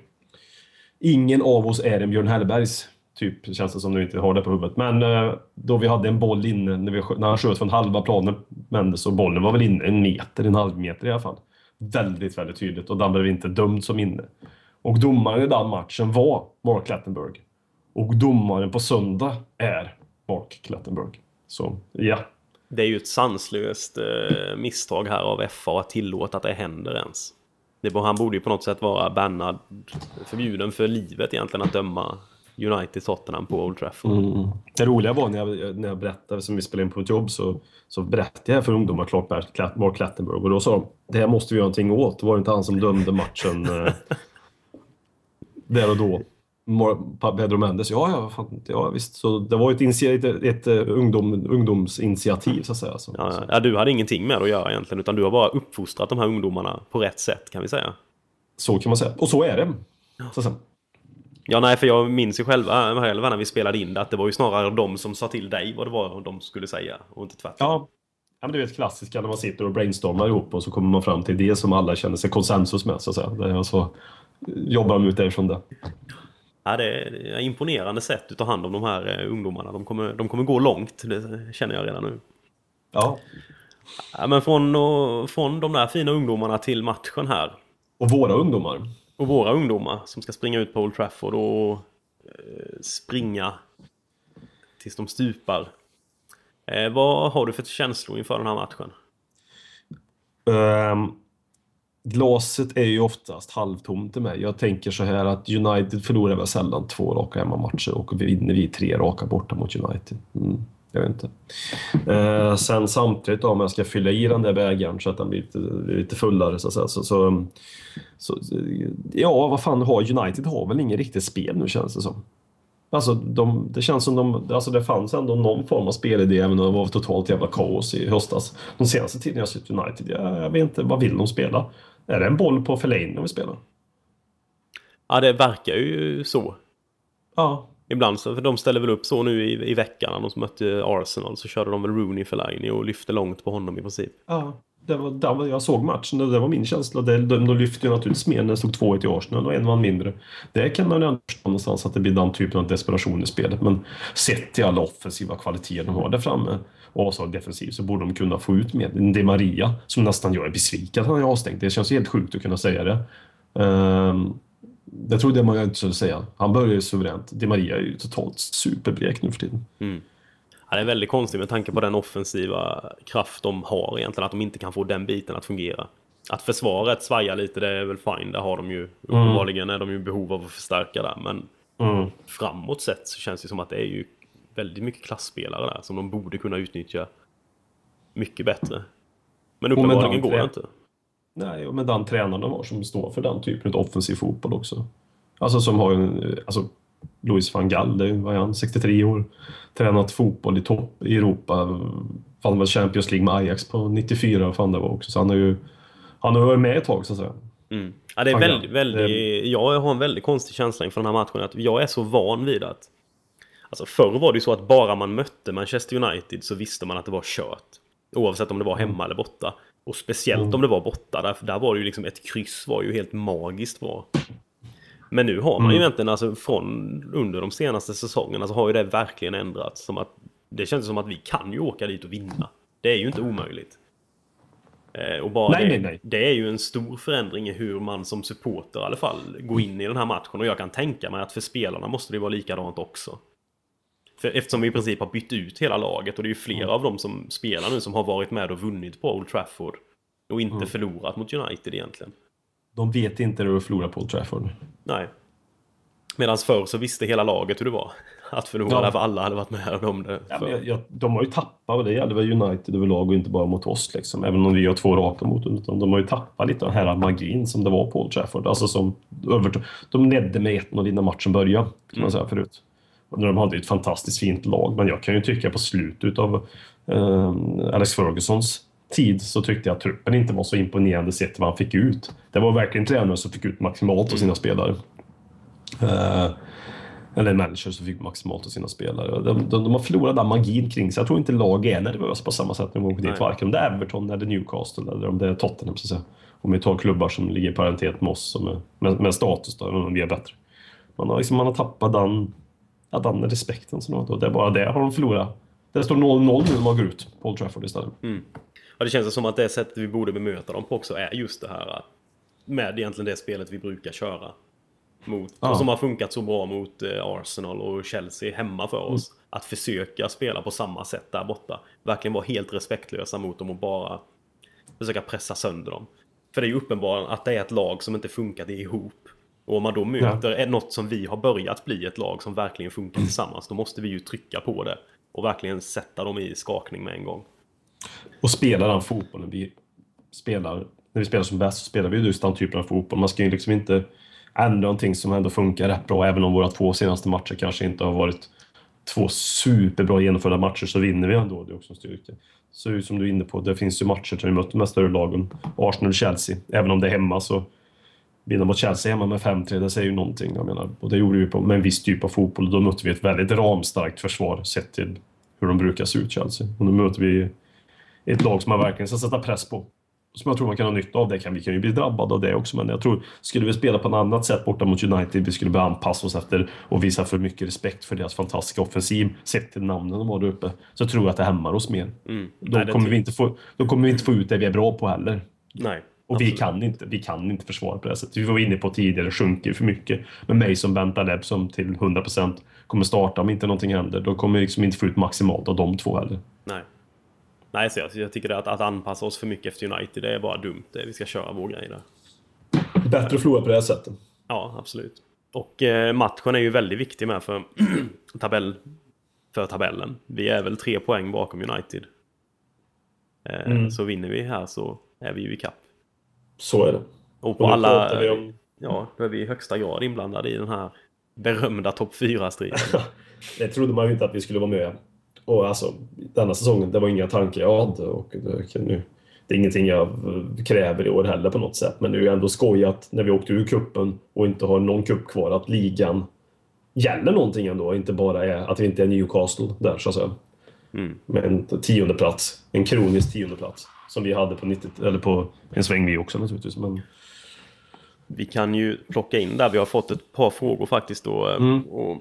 Ingen av oss är en Björn Hellbergs, typ, känns det som du inte har det på huvudet. Men eh, då vi hade en boll inne, när, vi, när han sköt från halva planen, men så bollen var väl inne en meter, en halv meter i alla fall. Väldigt, väldigt tydligt och den blev inte dömd som inne. Och domaren i den matchen var Mark Klettenberg. Och domaren på söndag är Mark Klettenberg. Så, ja. Det är ju ett sanslöst eh, misstag här av FA att tillåta att det händer ens. Det, han borde ju på något sätt vara bannad, förbjuden för livet egentligen att döma United Tottenham på Old Trafford. Mm. Det roliga var när jag, när jag berättade, som vi spelade in på ett jobb, så, så berättade jag för ungdomar klart Mark Klettenberg. Och då sa de, det här måste vi göra någonting åt. Det var inte han som dömde matchen eh, där och då. Pedro Mendes, ja, ja, fan, ja visst. Så det var ett, ett, ett, eh, ungdom, ungdomsinitiativ så att säga. Så, Ja, ja, du hade ingenting med det att göra egentligen, utan du har bara uppfostrat de här ungdomarna på rätt sätt kan vi säga. Så kan man säga. Och så är det. Så säga. Ja, nej, för jag minns ju själva, själva när vi spelade in det, att det var ju snarare de som sa till dig vad det var de skulle säga, och inte tvärtom. Ja. ja, men du vet klassiska när man sitter och brainstormar ihop och så kommer man fram till det som alla känner sig konsensus med så att säga. Det är så jobbar de ut därifrån det. Ja, det är imponerande sätt att ta hand om de här eh, ungdomarna. De kommer, de kommer gå långt, det känner jag redan nu. Ja. Ja, men från, från de där fina ungdomarna till matchen här. Och våra ungdomar. Och våra ungdomar som ska springa ut på Old Trafford och eh, springa tills de stupar. Eh, vad har du för känslor inför den här matchen? Ehm, glaset är ju oftast halvtomt i mig. Jag tänker så här att United förlorar väl sällan två raka hemmamatcher och vinner vi tre raka borta mot United. Mm, jag vet inte. Eh, sen samtidigt då, om jag ska fylla i den där bägaren så att den blir lite, lite fullare så, att säga, så, så, så Ja, vad fan har United har väl ingen riktigt spel nu känns det som. Alltså, de, det känns som de, alltså det fanns ändå någon form av spelidé även om det var totalt jävla kaos i höstas. De senaste tiden jag sett United, jag, jag vet inte, vad vill de spela? Är det en boll på Fellaini de vill spela? Ja, det verkar ju så. Ja. Ibland så, för de ställer väl upp så nu i, i veckan när de mötte Arsenal så körde de väl Rooney Fellaini och lyfte långt på honom i princip. Ja, det var, det var, jag såg matchen och det var min känsla. Det, de, de lyfte ju naturligtvis mer när det stod 2-1 i Arsenal och en man mindre. Det kan man ju ändå förstå någonstans att det blir den typen av desperation i spelet. Men sett till alla offensiva kvaliteter de har där framme och så defensivt så borde de kunna få ut mer. Det Maria som nästan jag är besviken att han är avstängd. Det känns helt sjukt att kunna säga det. Um, det trodde man ju inte skulle säga. Han börjar ju suveränt. Di Maria är ju totalt superblek nu för tiden. Mm. Ja, det är väldigt konstigt med tanke på den offensiva kraft de har egentligen, att de inte kan få den biten att fungera. att försvaret svajar lite, det är väl fine. Där har de ju uppenbarligen är de ju behov av att förstärka där. Men Mm. framåt sett så känns det som att det är ju väldigt mycket klassspelare där som de borde kunna utnyttja mycket bättre. Men uppenbarligen går det inte. Nej, och med den tränaren de har som står för den typen av offensiv fotboll också. Alltså som har ju, alltså Louis van Gaal, det är han, 63 år, tränat fotboll i topp i Europa. Fan var Champions League med Ajax på 94, vad fan det var också. Så han har ju, han har varit med ett tag så att säga. Mm. Ja, det är väldigt, väldigt, jag har en väldigt konstig känsla inför den här matchen. Att jag är så van vid att... Alltså förr var det ju så att bara man mötte Manchester United så visste man att det var kört. Oavsett om det var hemma eller borta. Och speciellt Mm. om det var borta. Där, där var det ju liksom ett kryss var ju helt magiskt bra. Men nu har man ju Mm. egentligen alltså från under de senaste säsongerna så har ju det verkligen ändrats. Som att, det känns som att vi kan ju åka dit och vinna. Det är ju inte omöjligt. Eh, och bara Nej, det, nej, nej. det är ju en stor förändring i hur man som supporter i alla fall går in i den här matchen. Och jag kan tänka mig att för spelarna måste det vara likadant också. För eftersom vi i princip har bytt ut hela laget och det är ju flera av dem som spelar nu som har varit med och vunnit på Old Trafford. Och inte Mm. förlorat mot United egentligen. De vet inte hur att förlora på Old Trafford. Nej. Medan förr så visste hela laget hur det var. Att förlora Ja. därför alla hade varit med om det. Ja, jag, jag, de har ju tappat, och det gäller väl United överlag och inte bara mot oss. Liksom. Även om vi har två raka mot dem. utan De har ju tappat lite av den här magin som det var på Old Trafford. Alltså som, de ledde med 1-0 innan matchen började, kan man säga förut. De hade ett fantastiskt fint lag, men jag kan ju tycka på slutet av eh, Alex Fergusons tid så tyckte jag att truppen inte var så imponerande sett vad han fick ut. Det var verkligen tränaren som fick ut maximalt av sina spelare. Eh, eller manager som fick maximalt av sina spelare. De, de, de har förlorat den magin kring sig. Jag tror inte lag är nervösa på samma sätt när de åker dit. Varken om det är Everton eller Newcastle eller om det är Tottenham. Så att säga. Om vi tar klubbar som ligger i paritet med oss som är, med, med status då, om vi är bättre. Man har, liksom, man har tappat den, ja, den respekten. Som de har. Det är bara det har de förlorat. Det står 0-0 nu när man går ut på Old Trafford istället. Mm. Ja, det känns som att det sättet vi borde bemöta dem på också är just det här att- med egentligen det spelet vi brukar köra. Mot, Ja. Och som har funkat så bra mot eh, Arsenal och Chelsea hemma för oss. Mm. Att försöka spela på samma sätt där borta. Verkligen vara helt respektlösa mot dem och bara försöka pressa sönder dem. För det är ju uppenbart att det är ett lag som inte funkat ihop. Och om man då möter ja. något som vi har börjat bli ett lag som verkligen funkar tillsammans, då måste vi ju trycka på det. Och verkligen sätta dem i skakning med en gång. Och spela den fotbollen vi spelar. När vi spelar som bäst så spelar vi ju just den typen av fotboll. Man ska ju liksom inte ändra någonting som ändå funkar rätt bra. Även om våra två senaste matcher kanske inte har varit två superbra genomförda matcher så vinner vi ändå. Det är också en styrka. Så som du är inne på, det finns ju matcher där vi mött de här större lagen. Arsenal och Chelsea. Även om det är hemma så vinna mot Chelsea hemma med 5-3, det säger ju någonting. Jag menar. Och det gjorde vi på, med en viss typ av fotboll. Då mötte vi ett väldigt ramstarkt försvar sett till hur de brukar se ut, Chelsea. Och nu möter vi ett lag som man verkligen ska sätta press på. Som jag tror man kan ha nytta av. Det kan, vi kan ju bli drabbade av det också, men jag tror skulle vi spela på ett annat sätt borta mot United, vi skulle börja anpassa oss efter och visa för mycket respekt för deras fantastiska offensiv, sett till namnen de har där uppe, så tror jag att det hämmar oss mer. Mm. Då, Nej, kommer vi inte få, då kommer vi inte få ut det vi är bra på heller. Nej. Och vi kan, inte, vi kan inte försvara på det sättet. Vi var inne på tidigare, sjunker för mycket. Men mig som Bentaleb som till 100% kommer starta om inte någonting händer. Då kommer vi liksom inte få ut maximalt av de två heller. Nej. Nej, så jag, jag tycker att, att anpassa oss för mycket efter United, det är bara dumt. Det, vi ska köra vår grej där. Bättre att förlora på det här sättet. Ja, absolut. Och eh, matchen är ju väldigt viktig med för, tabell, för tabellen. Vi är väl tre poäng bakom United. Eh, Mm. Så vinner vi här så är vi ju i kapp. Så är det. Och på Och alla... vi om- Ja, då är vi i högsta grad inblandade i den här berömda topp 4-striden. Det trodde man ju inte att vi skulle vara med. Och alltså, denna säsongen, det var inga tankar jag hade. Och det, nu, det är ingenting jag kräver i år heller på något sätt. Men det är ju ändå skojat när vi åkte ur kuppen och inte har någon cup kvar att ligan gäller någonting ändå. Inte bara är att vi inte är Newcastle där så att säga. Mm. Med en tionde plats. En kronisk tionde plats Som vi hade på 90, eller på en sväng vi också naturligtvis. Men Vi kan ju plocka in där, vi har fått ett par frågor faktiskt då. eh, Mm. Och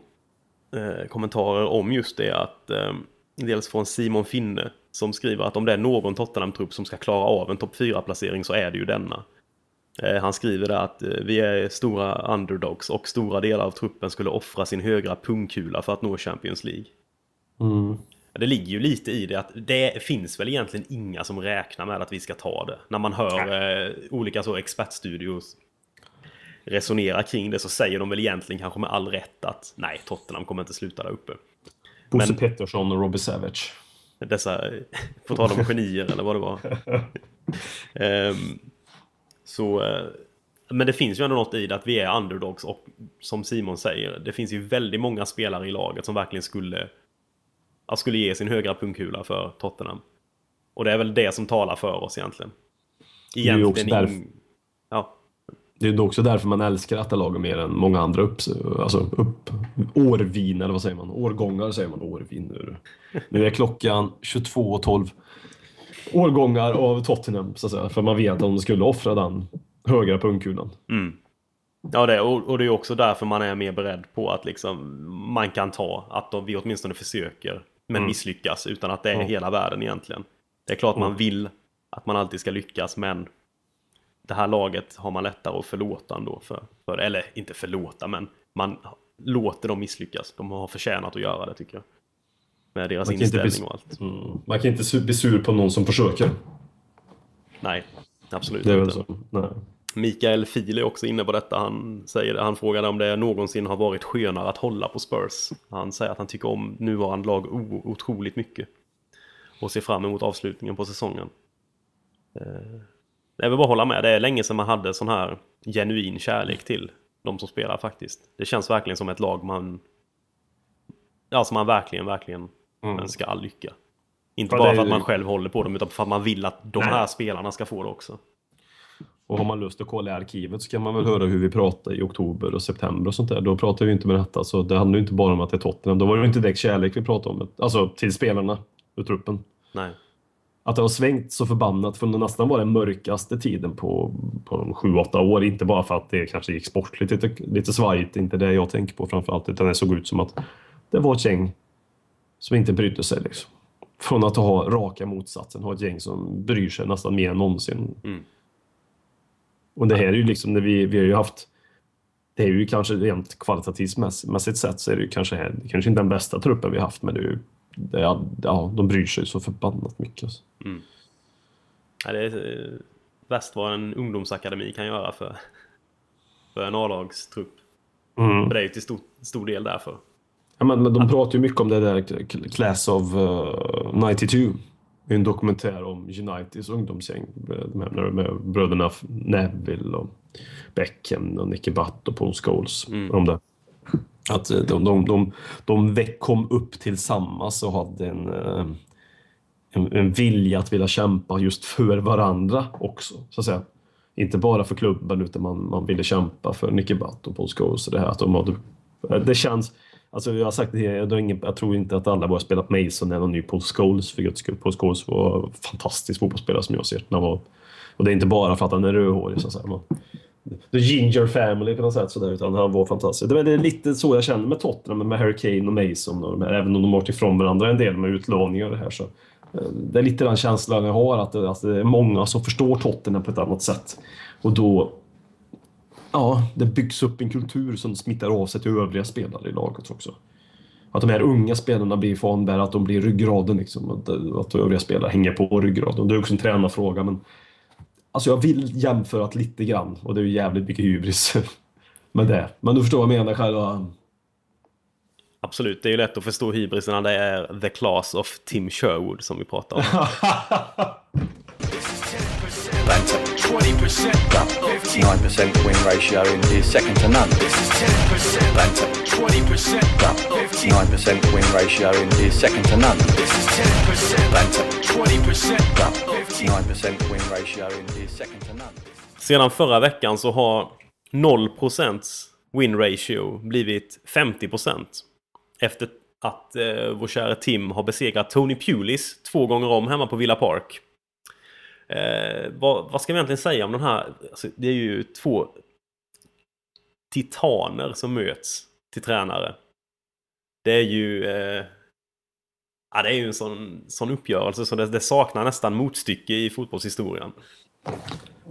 eh, kommentarer om just det att eh, dels från Simon Finne som skriver att om det är någon Tottenham-trupp som ska klara av en topp 4-placering så är det ju denna. Eh, han skriver där att eh, vi är stora underdogs och stora delar av truppen skulle offra sin högra pungkula för att nå Champions League. Mm. Det ligger ju lite i det att det finns väl egentligen inga som räknar med att vi ska ta det. När man hör eh, olika så expertstudios resonera kring det så säger de väl egentligen kanske med all rätt att nej, Tottenham kommer inte sluta där uppe. Bosse Pettersson och Robbie Savage. Dessa, på tal om genier eller vad det var. Ehm, så, eh, men det finns ju ändå något i det att vi är underdogs och som Simon säger, det finns ju väldigt många spelare i laget som verkligen skulle, ja, skulle ge sin högra pungkula för Tottenham. Och det är väl det som talar för oss egentligen. Det är ju också Egentligen därför- Ja, Det är också därför man älskar detta laget mer än många andra upp, alltså upp, årvin, eller vad säger man? Årgångar säger man. Årvin nu. Nu är klockan 22.12 årgångar av Tottenham, så att säga. För man vet att de skulle offra den högra pungkulan. Mm. Ja, det, och, och det är också därför man är mer beredd på att liksom, man kan ta att de, vi åtminstone försöker, men Mm. misslyckas utan att det är Ja. hela världen egentligen. Det är klart man Mm. vill att man alltid ska lyckas, men det här laget har man lättare att förlåta ändå. För, för, eller inte förlåta, men man låter dem misslyckas. De har förtjänat att göra det tycker jag. Med deras Man inställning och allt. Mm. Man kan inte su- bli sur på någon som försöker. Nej, absolut Det är väl inte. så. Nej. Mikael Fil är också inne på detta. Han, säger, han frågade om det någonsin har varit skönare att hålla på Spurs. Han säger att han tycker om nuvarande lag otroligt mycket. Och ser fram emot avslutningen på säsongen. Eh, Jag vill bara hålla med. Det är länge sedan man hade sån här genuin kärlek till de som spelar faktiskt. Det känns verkligen som ett lag man... Ja, som man verkligen, verkligen önskar all lycka. Inte Ja, bara för att man själv håller på dem, utan för att man vill att de Nej. här spelarna ska få det också. Och har man lust att kolla i arkivet så kan man väl höra hur vi pratade i oktober och september och sånt där. Då pratade vi inte med detta, så det handlar ju inte bara om att det är Tottenham. Då var det inte direkt kärlek vi pratade om, alltså till spelarna och truppen. Nej. Att det har svängt så förbannat från att nästan vara den mörkaste tiden på, på de sju, åtta år. Inte bara för att det kanske gick sportligt lite, lite svajigt, inte det jag tänker på framförallt, utan det såg ut som att det var ett gäng som inte brydde sig. Liksom. Från att ha raka motsatsen, ha ett gäng som bryr sig nästan mer än någonsin. Mm. Och det här är ju liksom när vi, vi har ju haft det är ju kanske rent kvalitativt mäss- mässigt sett så är det ju kanske, här, det kanske inte den bästa truppen vi har haft men det är ju, det är, ja, de bryr sig så förbannat mycket. Alltså. Mm. Ja, det är eh, värst vad en ungdomsakademi kan göra för, för en A-lagstrupp. Mm. Det är ju till stor, stor del därför. Ja, men, men de pratar ju mycket om det där Class of uh, 92. Det är en dokumentär om Uniteds ungdomsgäng. Med, med, med bröderna Neville och Beckham och Nicky Butt och Paul Scholes. Om det. Att eh, de, de, de, de kom upp tillsammans och hade en, eh, en, en vilja att vilja kämpa just för varandra också. Så att säga. Inte bara för klubben utan man, man ville kämpa för Nicky Butt och Paul Scholes. och Det, här, att de hade, det känns... Alltså jag har sagt det, jag, har ingen, jag tror inte att alla bara spelat Mason eller någon ny Paul Scholes för guds skull. Paul Scholes var en fantastisk fotbollsspelare som jag ser när var, Och det är inte bara för att han är rödhårig så att säga. Man, The Ginger Family på något sätt sådär, utan han var fantastisk. Det är lite så jag känner med Tottenham, med Harry Kane och Mason och de här, även om de har varit ifrån varandra en del med utlåningar och det här så. Eh, det är lite den känslan jag har, att det, att det är många som förstår Tottenham på ett annat sätt. Och då... Ja, det byggs upp en kultur som smittar av sig till övriga spelare i laget också. Att de här unga spelarna blir fanbärare, att de blir ryggraden liksom. Att, att övriga spelare hänger på ryggraden. Det är också en tränarfråga, men... Alltså jag vill jämföra det lite grann och det är ju jävligt mycket hybris med det. Men du förstår vad jag menar själva... Absolut, det är ju lätt att förstå hybrisen när det är the class of Tim Sherwood som vi pratar om. Banter. 20%. 9% win ratio is second to none. This is 10%. Banter. 20%. 9% win ratio is second to none. This is 10%. Banter. 20%. 9% win ratio is second to none. Sedan förra veckan så har 0% win ratio blivit 50%. Efter att eh, vår kära Tim har besegrat Tony Pulis två gånger om hemma på Villa Park. Eh, vad, vad ska vi egentligen säga om den här? Alltså, det är ju två titaner som möts till tränare. Det är ju... Eh, ja, det är ju en sån, sån uppgörelse så det, det saknar nästan motstycke i fotbollshistorien.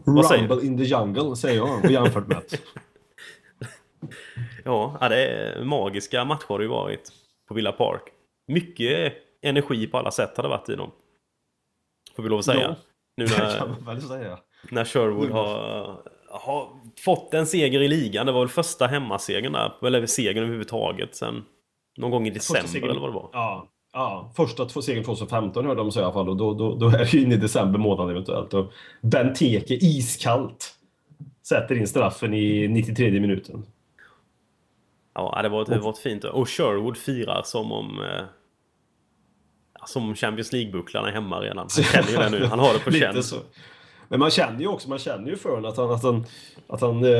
Rumble in the jungle, säger jag, och jämfört med. Ja, ja, det är magiska matcher har det ju varit på Villa Park. Mycket energi på alla sätt hade varit i dem. Får vi lov att säga. Ja. Nu när, när Sherwood har, har fått en seger i ligan. Det var väl första hemmasegern där, eller segern överhuvudtaget sen någon gång i december eller vad det var. Ja, ja. första två- segern 2015 hörde de säga i alla fall och då, då, då är det ju inne i december månad eventuellt. Och Benteke iskallt sätter in straffen i 93 minuten. Ja, det var, ett- det var ett fint. Och Sherwood firar som om... Som om Champions League-bucklan är hemma redan. Han känner ju det nu. Han har det på känn. Men man känner ju också, man känner ju för honom att han, att han, att han eh,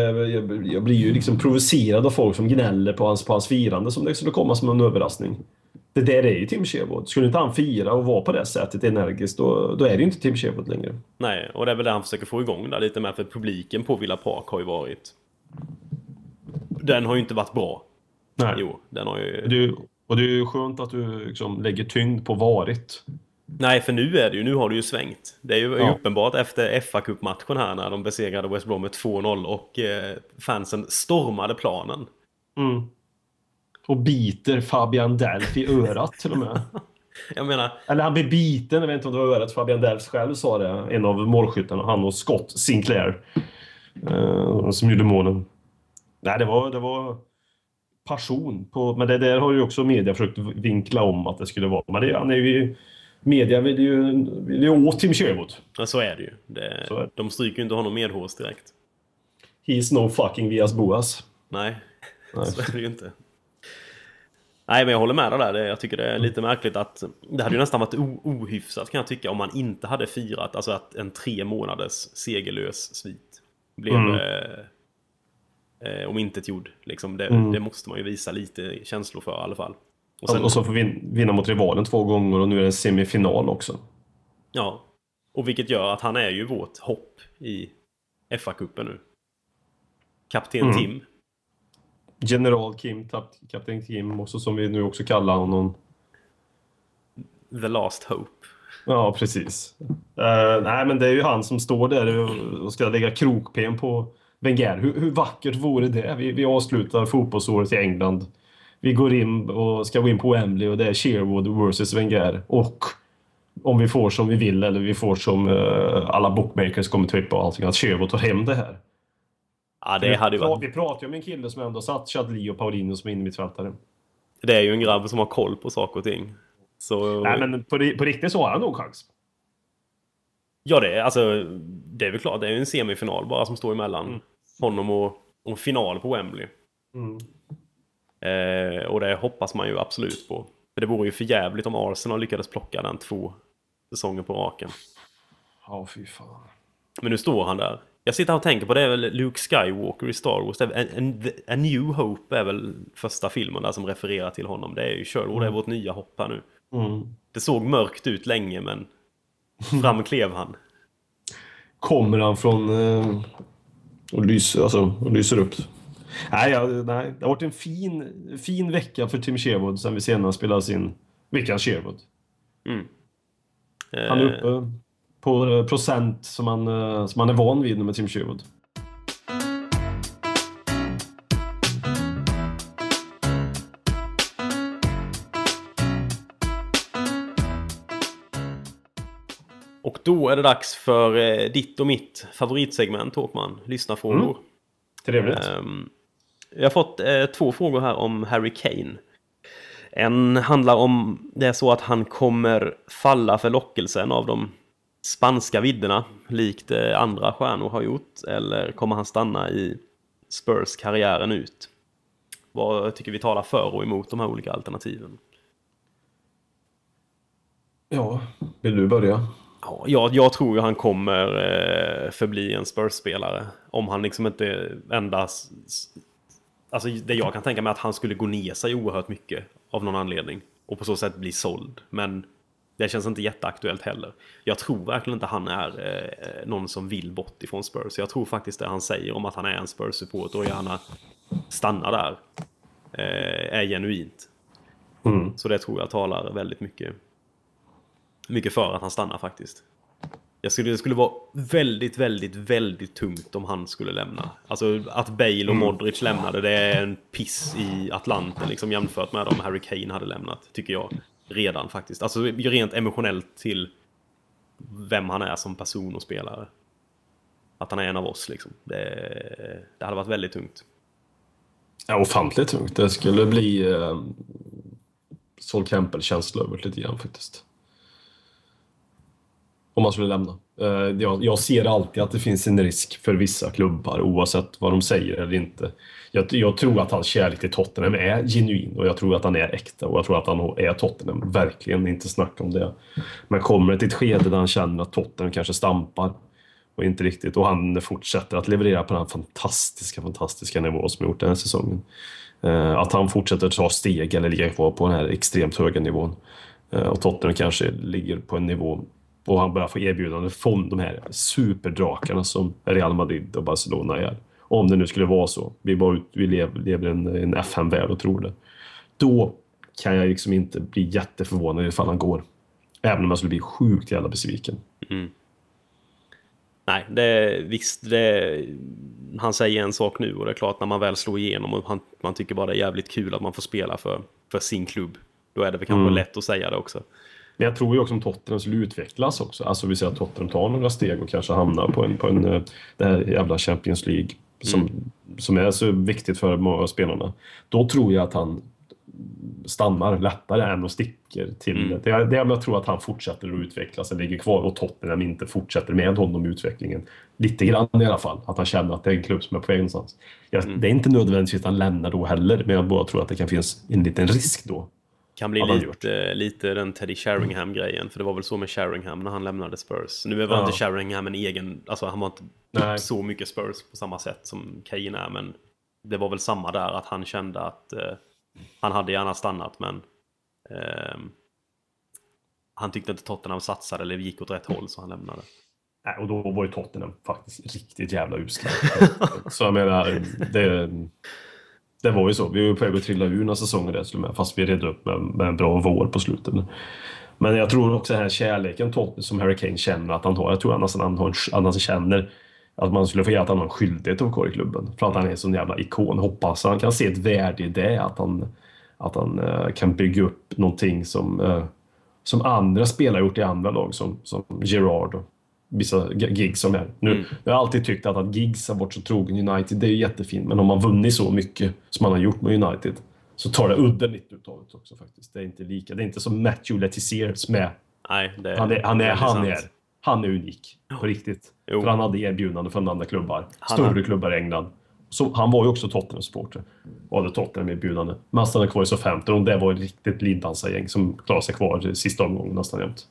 jag blir ju liksom provocerad av folk som gnäller på hans, på hans firande som det skulle komma som en överraskning. Det där är ju Tim Sherwood. Skulle inte han fira och vara på det sättet energiskt, då, då är det ju inte Tim Sherwood längre. Nej, och det är väl det han försöker få igång där lite med. För publiken på Villa Park har ju varit... Den har ju inte varit bra. Nej. Jo, den har ju... Du, och det är ju skönt att du liksom lägger tyngd på varit. Nej, för nu är det ju, nu har det ju svängt. Det är ju Ja. uppenbart efter fa Cup-matchen här när de besegrade West Brom med 2-0 och eh, fansen stormade planen. Mm. Och biter Fabian Delf i örat till och med. Jag menar, Eller han blir biten, jag vet inte om det var örat. Fabian Delf själv sa det. En av målskyttarna. Han och Scott Sinclair. Eh, som gjorde målen. Nej, det var, det var passion. På, men det där har ju också media försökt vinkla om att det skulle vara. Men det, han är ju... Media vill ju, vill ju åt Tim Sherwood. ja, så är det ju. Det, Så är det. De stryker ju inte honom medhårs direkt. He's no fucking Vias Boas. Nej, Nej. så är det ju inte. Nej, men jag håller med dig där. Jag tycker det är lite märkligt att det hade ju nästan varit ohyfsat kan jag tycka om man inte hade firat, alltså att en tre månaders segerlös svit blev Mm. eh, eh, omintetgjord. Liksom det, Mm. det måste man ju visa lite känslor för i alla fall. Och sen, och så får vin, vinna mot rivalen två gånger och nu är det en semifinal också. Ja, och vilket gör att han är ju vårt hopp i FA-cupen nu. Kapten Mm. Tim. General Kim, kapten Kim, också som vi nu också kallar honom. The Last Hope. Ja, precis. Eh, nej, men det är ju han som står där och ska lägga krokben på Wenger. Hur, hur vackert vore det? Vi, vi avslutar fotbollsåret i England. Vi går in och ska gå in på Wembley och det är Sherwood versus Wenger. Och om vi får som vi vill eller vi får som eh, alla bookmakers kommer trippa och allting, att Sherwood tar hem det här. Ja, det hade ju varit... vi pratar ju om en kille som ändå satt Chadli och Paulinho som innermittfältare. Det är ju en grabb som har koll på saker och ting. Så... Nej, men på, på riktigt så har han nog chans. Ja, det är, alltså, det är väl klart. Det är ju en semifinal bara som står emellan Mm. Honom och, och final på Wembley. Mm. Eh, och det hoppas man ju absolut på. För det vore ju för jävligt om Arsenal lyckades plocka den två säsonger på raken. Ja, fy fan. Men nu står han där. Jag sitter här och tänker på det är väl Luke Skywalker i Star Wars. En, A New Hope är väl första filmen där som refererar till honom. Det är ju Sherwood, det är vårt nya hopp här nu. Mm. Det såg mörkt ut länge men fram klev han. kommer han från eh, och, lyser, alltså, och lyser upp. Nej, ja, nej, det har varit en fin, fin vecka för Tim Sherwood sen vi senast spelade in veckans Sherwood. Mm. Han är Eh, uppe på procent som han, eh, som han är van vid med Tim Sherwood. Då är det dags för eh, ditt och mitt favoritsegment Håkman. Lyssnarfrågor. Mm. Trevligt. Ehm, jag har fått eh, två frågor här om Harry Kane. En handlar om det är så att han kommer falla för lockelsen av de spanska vidderna likt eh, andra stjärnor har gjort. Eller kommer han stanna i Spurs karriären ut? Vad tycker vi talar för och emot de här olika alternativen? Ja, vill du börja? Ja, jag, tror ju han kommer eh, förbli en Spurs-spelare. Om han liksom inte endast... Alltså det jag kan tänka mig att han skulle gå ner sig oerhört mycket av någon anledning. Och på så sätt bli såld. Men det känns inte jätteaktuellt heller. Jag tror verkligen inte han är eh, någon som vill bort ifrån Spurs. Jag tror faktiskt det han säger om att han är en Spurs-supporter och gärna stannar där. Eh, är genuint. Mm. Så det tror jag talar väldigt mycket, mycket för att han stannar faktiskt. Jag skulle, det skulle vara väldigt, väldigt, väldigt tungt om han skulle lämna. Alltså att Bale och Mm. Modric lämnade, det är en piss i Atlanten liksom jämfört med om Harry Kane hade lämnat, tycker jag. redan faktiskt. Alltså rent emotionellt till vem han är som person och spelare. Att han är en av oss liksom. Det, det hade varit väldigt tungt. Ja, ofantligt tungt. Det skulle bli eh, Sol Campbell-känsla över lite grann faktiskt. Om man skulle lämna. Eh, jag, jag ser alltid att det finns en risk för vissa klubbar oavsett vad de säger eller inte. Jag, jag, tror att hans kärlek till Tottenham är genuin och jag tror att han är äkta och jag tror att han är Tottenham. Verkligen, inte snack om det. Men kommer det till ett skede där han känner att Tottenham kanske stampar och inte riktigt och han fortsätter att leverera på den fantastiska, fantastiska nivån som gjort den här säsongen. Eh, att han fortsätter ta steg eller ligga kvar på den här extremt höga nivån. Eh, och Tottenham kanske ligger på en nivå och han börjar få erbjudanden från de här superdrakarna som Real Madrid och Barcelona är. Om det nu skulle vara så. Vi, bara vi lever, lever i en, en FM-värld och tror det. Då kan jag liksom inte bli jätteförvånad ifall han går. Även om jag skulle bli sjukt jävla besviken. Mm. Nej, det, visst, det, han säger en sak nu och det är klart när man väl slår igenom och han, man tycker bara det är jävligt kul att man får spela för, för sin klubb. Då är det väl kanske mm. lätt att säga det också. Men jag tror ju också om Tottenham skulle utvecklas också. Alltså vi ser att Tottenham tar några steg och kanske hamnar på en, på en eh, det här jävla Champions League som, mm. som är så viktigt för många av spelarna. Då tror jag att han stannar lättare än och sticker till... Mm. Det, det jag tror att han fortsätter att utvecklas, ligger kvar och Tottenham inte fortsätter med honom i utvecklingen. Lite grann i alla fall, att han känner att det är en klubb som är på väg någonstans. Jag, mm. Det är inte nödvändigtvis att han lämnar då heller, men jag bara tror att det kan finnas en liten risk då. Kan bli lite, lite den Teddy Sheringham-grejen, för det var väl så med Sheringham när han lämnade Spurs. Nu var ja. inte Sheringham en egen, alltså han var inte Nej. så mycket Spurs på samma sätt som Kane är, men det var väl samma där, att han kände att eh, han hade gärna stannat men eh, han tyckte inte Tottenham satsade eller gick åt rätt håll så han lämnade. Nej, och då var ju Tottenham faktiskt riktigt jävla usla. så jag menar, det, det var ju så. Vi var på väg att trilla ur några säsonger där till fast vi redde upp med, med en bra vår på slutet. Men jag tror också den här kärleken som Harry Kane känner att han har. Jag tror att han, har, han känner att man skulle få ge att han har en skyldighet att vara kvar i klubben. För att han är en sån jävla ikon. Hoppas han kan se ett värde i det. Att han, att han uh, kan bygga upp någonting som, uh, som andra spelare gjort i andra lag. Som, som Gerard och vissa gigs som är. Nu, mm. Jag har alltid tyckt att, att gigs har varit så trogen United. Det är jättefint. Men om man vunnit så mycket som man har gjort med United så tar det udden lite utav det också faktiskt. Det är inte lika. Det är inte som Matthew Letizier som är... Nej, det är, han är, han är, han är, han är unik. På riktigt. Jo. För han hade erbjudande från andra klubbar. Han Större har... klubbar i England. Så han var ju också Tottenham-supporter. Och hade Tottenham-erbjudande. Men han stannade kvar i Southampton och det var ett riktigt liddansargäng som klarade sig kvar sista omgången nästan jämt.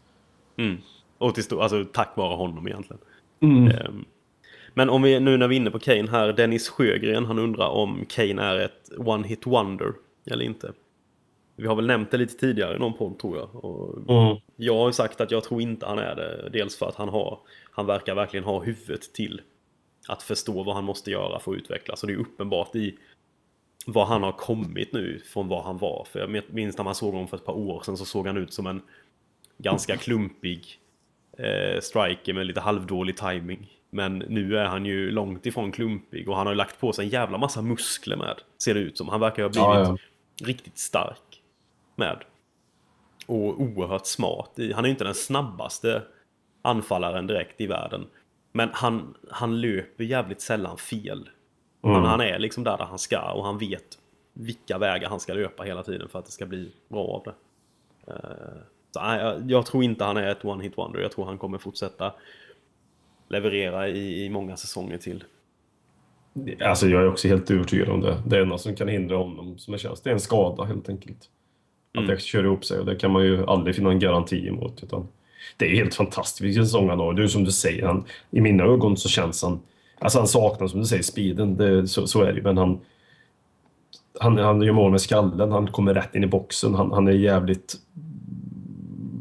Mm. Och till stor, alltså tack vare honom egentligen. Mm. Um, men om vi nu när vi är inne på Kane här, Dennis Sjögren han undrar om Kane är ett one-hit wonder eller inte. Vi har väl nämnt det lite tidigare i någon podd tror jag. Och mm. Jag har sagt att jag tror inte han är det. Dels för att han har, han verkar verkligen ha huvudet till att förstå vad han måste göra för att utvecklas. Och det är uppenbart i vad han har kommit nu från vad han var. För jag minns när man såg honom för ett par år sedan så såg han ut som en ganska klumpig eh, striker med lite halvdålig timing. Men nu är han ju långt ifrån klumpig och han har lagt på sig en jävla massa muskler med. Ser det ut som. Han verkar ha blivit ja, ja. riktigt stark med. Och oerhört smart. Han är ju inte den snabbaste anfallaren direkt i världen. Men han, han löper jävligt sällan fel. Mm. Han, han är liksom där, där han ska och han vet vilka vägar han ska löpa hela tiden för att det ska bli bra av det. Så, jag, jag tror inte han är ett one-hit wonder. Jag tror han kommer fortsätta leverera i, i många säsonger till. Alltså jag är också helt övertygad om det. Det enda som kan hindra honom som är känns, det är en skada helt enkelt. Att mm. det kör ihop sig och det kan man ju aldrig finna en garanti emot. Utan det är helt fantastiskt vilken säsong han har. Det är som du säger, han, i mina ögon så känns han... Alltså han saknar som du säger speeden, det, så, så är det ju. Men han, han, han gör mål med skallen, han kommer rätt in i boxen, han, han är jävligt...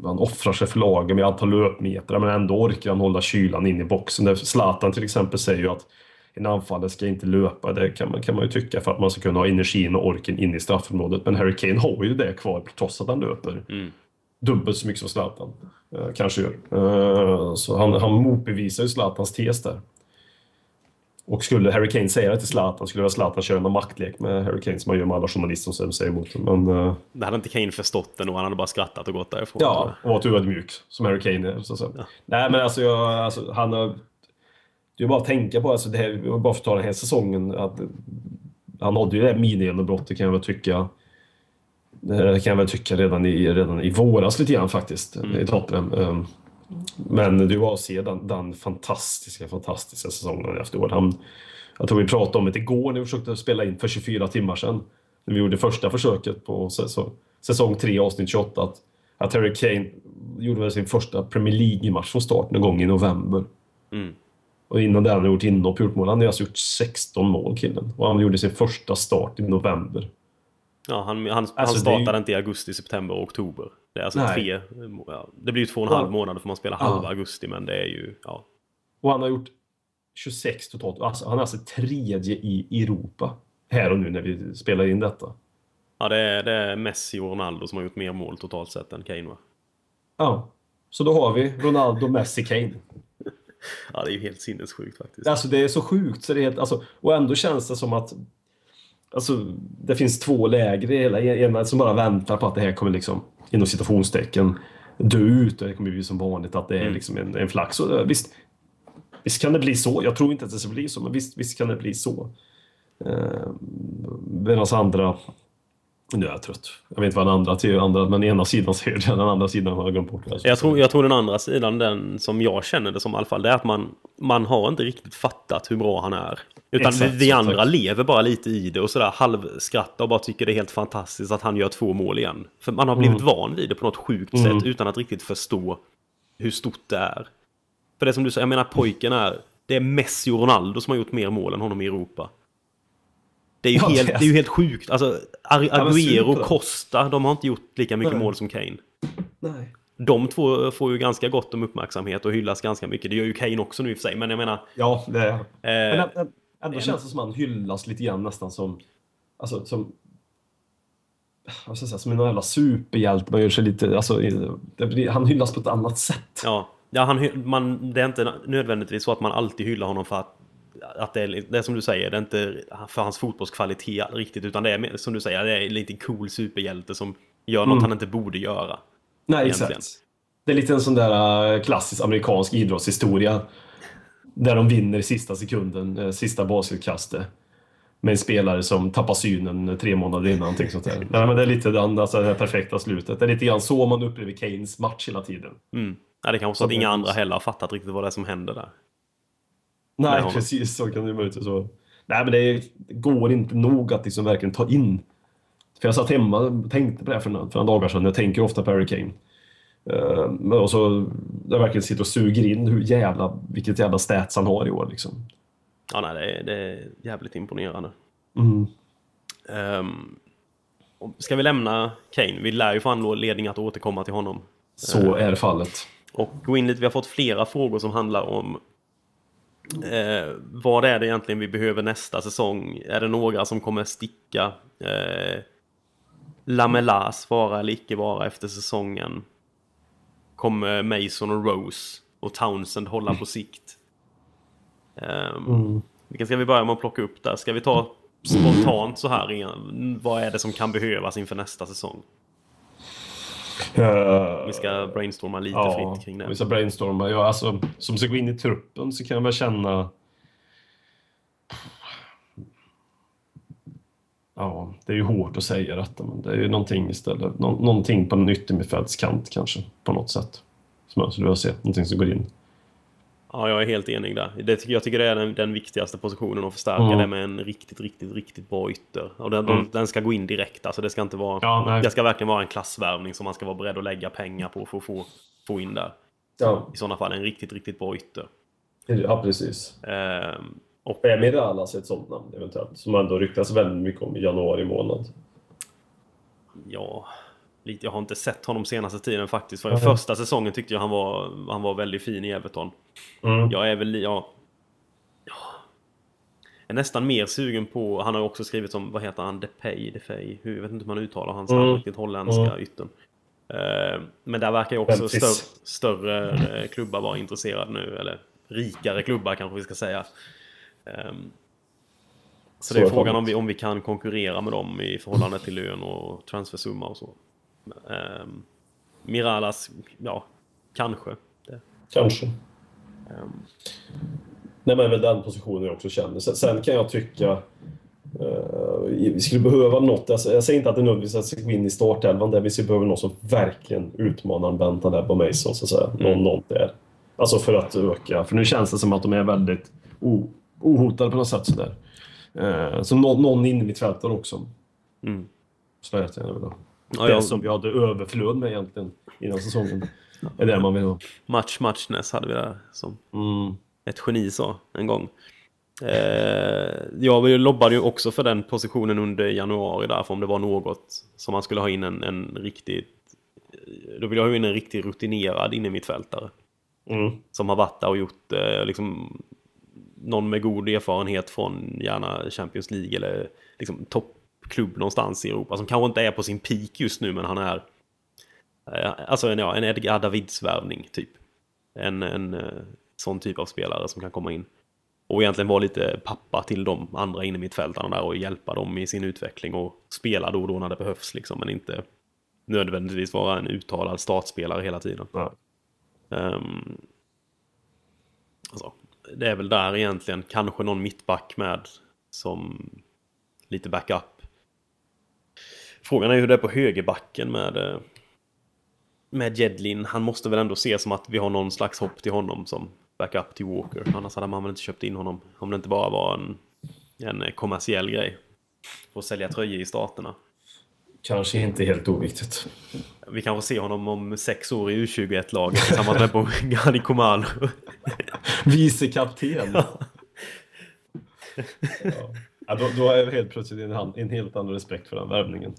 Han offrar sig för lagen med antal löpmeter men ändå orkar han hålla kylan in i boxen. Zlatan till exempel säger ju att en anfallare ska inte löpa, det kan man, kan man ju tycka för att man ska kunna ha energin och orken in i straffområdet. Men Harry Kane har ju det kvar trots att han löper. Mm. Dubbelt så mycket som Zlatan eh, kanske gör. Eh, så han, han motbevisar ju Zlatans tes där. Och skulle Harry Kane säga det till Zlatan skulle väl Zlatan köra någon maktlek med Harry Kane som man gör med alla journalister som säger emot. Men, eh, Det hade inte Kane förstått det nog. Han hade bara skrattat och gått därifrån. Ja, och varit ödmjuk som Harry Kane är. Så, så. Nej, men alltså, jag, alltså han har... Det är bara att tänka på, alltså, det här, bara för att ta den här säsongen, att han nådde ju det här mini-genombrottet kan jag väl tycka. Det kan jag väl tycka redan i, redan i våras lite grann faktiskt, i Tottenham. Ehm, Men det var att se den, den fantastiska, fantastiska säsongen efteråt. Han, jag tror vi pratade om det igår när vi försökte spela in för 24 timmar sedan. När vi gjorde första försöket på säsong, säsong 3, avsnitt 28. Att, att Harry Kane gjorde väl sin första Premier League-match från start någon gång i november. Mm. Och innan det hade han gjort inhopp, gjort mål. Han har alltså gjort 16 mål, killen. Och han gjorde sin första start i november. Ja, han, han, han Alltså, det är ju- startade inte i augusti, september och oktober. Det är alltså Nej. tre... Ja, det blir ju två och en halv månad för man spelar halva augusti, men det är ju... Ja. Och han har gjort 26 totalt. Alltså, han är alltså tredje i Europa. Här och nu när vi spelar in detta. Ja, det är, det är Messi och Ronaldo som har gjort mer mål totalt sett än Kane va? Ja. Så då har vi Ronaldo, Messi, Kane. Ja, det är ju helt sinnessjukt faktiskt. Alltså det är så sjukt så det är helt, alltså, och ändå känns det som att alltså, det finns två läger i hela ena som bara väntar på att det här kommer liksom inom citationstecken dö ut och det kommer bli som vanligt att det är liksom en, en flax. Och, eh, visst, visst kan det bli så. Jag tror inte att det ska bli så, men visst, visst kan det bli så. Eh, Medan andra nu är jag trött. Jag vet inte vad den andra till andra, men ena sidan säger det, den andra sidan har jag glömt bort. Alltså, Jag tror, jag tror den andra sidan, den som jag känner det som i alla fall, det är att man, man har inte riktigt fattat hur bra han är. Utan Exakt, vi, andra tack. lever bara lite i det och sådär halvskrattar och bara tycker det är helt fantastiskt att han gör två mål igen. För man har blivit Mm. van vid det på något sjukt Mm. sätt utan att riktigt förstå hur stort det är. För det som du säger, jag menar pojken är, det är Messi och Ronaldo som har gjort mer mål än honom i Europa. Det är ju, Ja, helt, det är- ju helt sjukt. Alltså, Ja, Agüero, super. Costa, de har inte gjort lika mycket Nej. mål som Kane. Nej. De två får ju ganska gott om uppmärksamhet och hyllas ganska mycket. Det gör ju Kane också nu i och för sig, men jag menar... Ja, det är Eh, Men ändå känns det som att han hyllas lite grann nästan som... Alltså som... Vad ska jag säga? Som en jävla superhjälte. Man gör sig lite... Alltså, han hyllas på ett annat sätt. Ja, ja han, man, det är inte nödvändigtvis så att man alltid hyllar honom för att, att det, är, det är som du säger, det är inte för hans fotbollskvalitet riktigt, utan det är som du säger, det är en lite cool superhjälte som gör något Mm. han inte borde göra. Nej, egentligen. exakt. Det är lite en sån där äh, klassisk amerikansk idrottshistoria. Där de vinner i sista sekunden, äh, sista basketkastet. Med en spelare som tappar synen tre månader innan. Någonting sånt där. Nej, men det är lite den, alltså, det perfekta slutet. Det är lite grann så man upplever Kanes match hela tiden. Mm. Ja, det kanske så att inga andra heller har fattat riktigt vad det är som händer där. Nej, precis så kan det möjligtvis så. Nej, men det, går inte nog att liksom verkligen ta in. För jag satt hemma och tänkte på det här för några, för några dagar sedan. Jag tänker ofta på Harry Kane. Uh, och så jag verkligen sitter och suger in hur jävla, vilket jävla stats han har i år. Liksom. Ja, nej, det är, det är jävligt imponerande. Mm. Ehm, och ska vi lämna Kane? Vi lär ju få anledning att återkomma till honom. Så Eh, är fallet. Och gå in lite, vi har fått flera frågor som handlar om eh, vad är det egentligen vi behöver nästa säsong? Är det några som kommer sticka? Eh, Lamelas vara eller icke vara efter säsongen? Kommer Mason och Rose och Townsend hålla på sikt? Ehm, Mm. Vilken ska vi börja med att plocka upp där? Ska vi ta spontant så här igen? Vad är det som kan behövas inför nästa säsong? Eh, Vi ska brainstorma lite ja, fritt kring det. Vi ska brainstorma. Ja, alltså, som ska gå in i truppen så kan jag väl känna... Ja, det är ju hårt att säga detta, men det är ju någonting istället. Nå någonting på en yttermittfältskant kanske, på något sätt. Som jag skulle vilja se. Någonting som går in. Ja, jag är helt enig där. Det, jag tycker det är den, den viktigaste positionen att förstärka Mm. det med en riktigt, riktigt, riktigt bra ytter. Och den, Mm. den, ska gå in direkt. Alltså det ska inte vara... Ja, det ska verkligen vara en klassvärvning som man ska vara beredd att lägga pengar på för att få, få in där. Ja. I sådana fall en riktigt, riktigt bra ytter. Ja, precis. Ehm, och är ett sånt namn eventuellt. Som ändå ryktas väldigt mycket om i januari månad. ja, lite, jag har inte sett honom senaste tiden faktiskt. För Nej. första säsongen tyckte jag han var, han var väldigt fin i Everton. Mm. Jag är väl, ja, ja. Jag är nästan mer sugen på, han har ju också skrivit som, vad heter han, Depay, Depay, hur, jag vet inte hur man uttalar hans Mm. riktigt, holländska Mm. yttern. Eh, Men där verkar ju också större, större eh, klubbar vara intresserade nu, eller rikare klubbar kanske vi ska säga. Ehm, så, Så det är frågan om vi, om vi kan konkurrera med dem i förhållande till lön och transfersumma och så. Um, Miralas, ja, kanske. Det. Kanske. Ehm, Nej, men väl den positionen jag också känner. Sen, sen kan jag tycka... eh, vi skulle behöva något. Alltså, jag säger inte att det nödvändigtvis att ska gå in i startelvan där. Vi skulle behöva någon som verkligen utmanar Bentaleb och Mason, så att säga. Någon, Mm. någon där. Alltså för att öka. För nu känns det som att de är väldigt o, ohotade på något sätt. Sådär. Eh, så någon, någon in i mitt fältare också. Mm. Så jag gärna vill ha. Ja, det jag- som vi hade överflöd med egentligen innan säsongen. är det man vill ha. Match Matchness hade vi där som Mm. ett geni sa en gång. Eh, jag lobbade ju också för den positionen under januari därför om det var något som man skulle ha in en, en riktigt då vill jag ha in en riktigt rutinerad innermittfältare. Mm. Som har varit där och gjort eh, liksom någon med god erfarenhet från gärna Champions League eller liksom toppklubb någonstans i Europa som kanske inte är på sin peak just nu men han är eh, alltså en, ja, en Edgar Davids-värvning typ. En, en eh, sån typ av spelare som kan komma in och egentligen vara lite pappa till de andra innermittfältarna där och hjälpa dem i sin utveckling och spela då och då när det behövs liksom men inte nödvändigtvis vara en uttalad startspelare hela tiden. Ehm, alltså, det är väl där egentligen kanske någon mittback med som lite backup. Frågan är hur det är på högerbacken med eh, med Jedlin. Han måste väl ändå se som att vi har någon slags hopp till honom som backup till Walker. Annars hade man väl inte köpt in honom om det inte bara var en, en kommersiell grej. För att sälja tröjor i staterna. Kanske inte helt oviktigt. Vi kanske ser honom om sex år i U21-laget tillsammans med på Gani Komalo. Vice kapten. ja. Ja, då, då har jag helt plötsligt en, han- en helt annan respekt för den värvningen.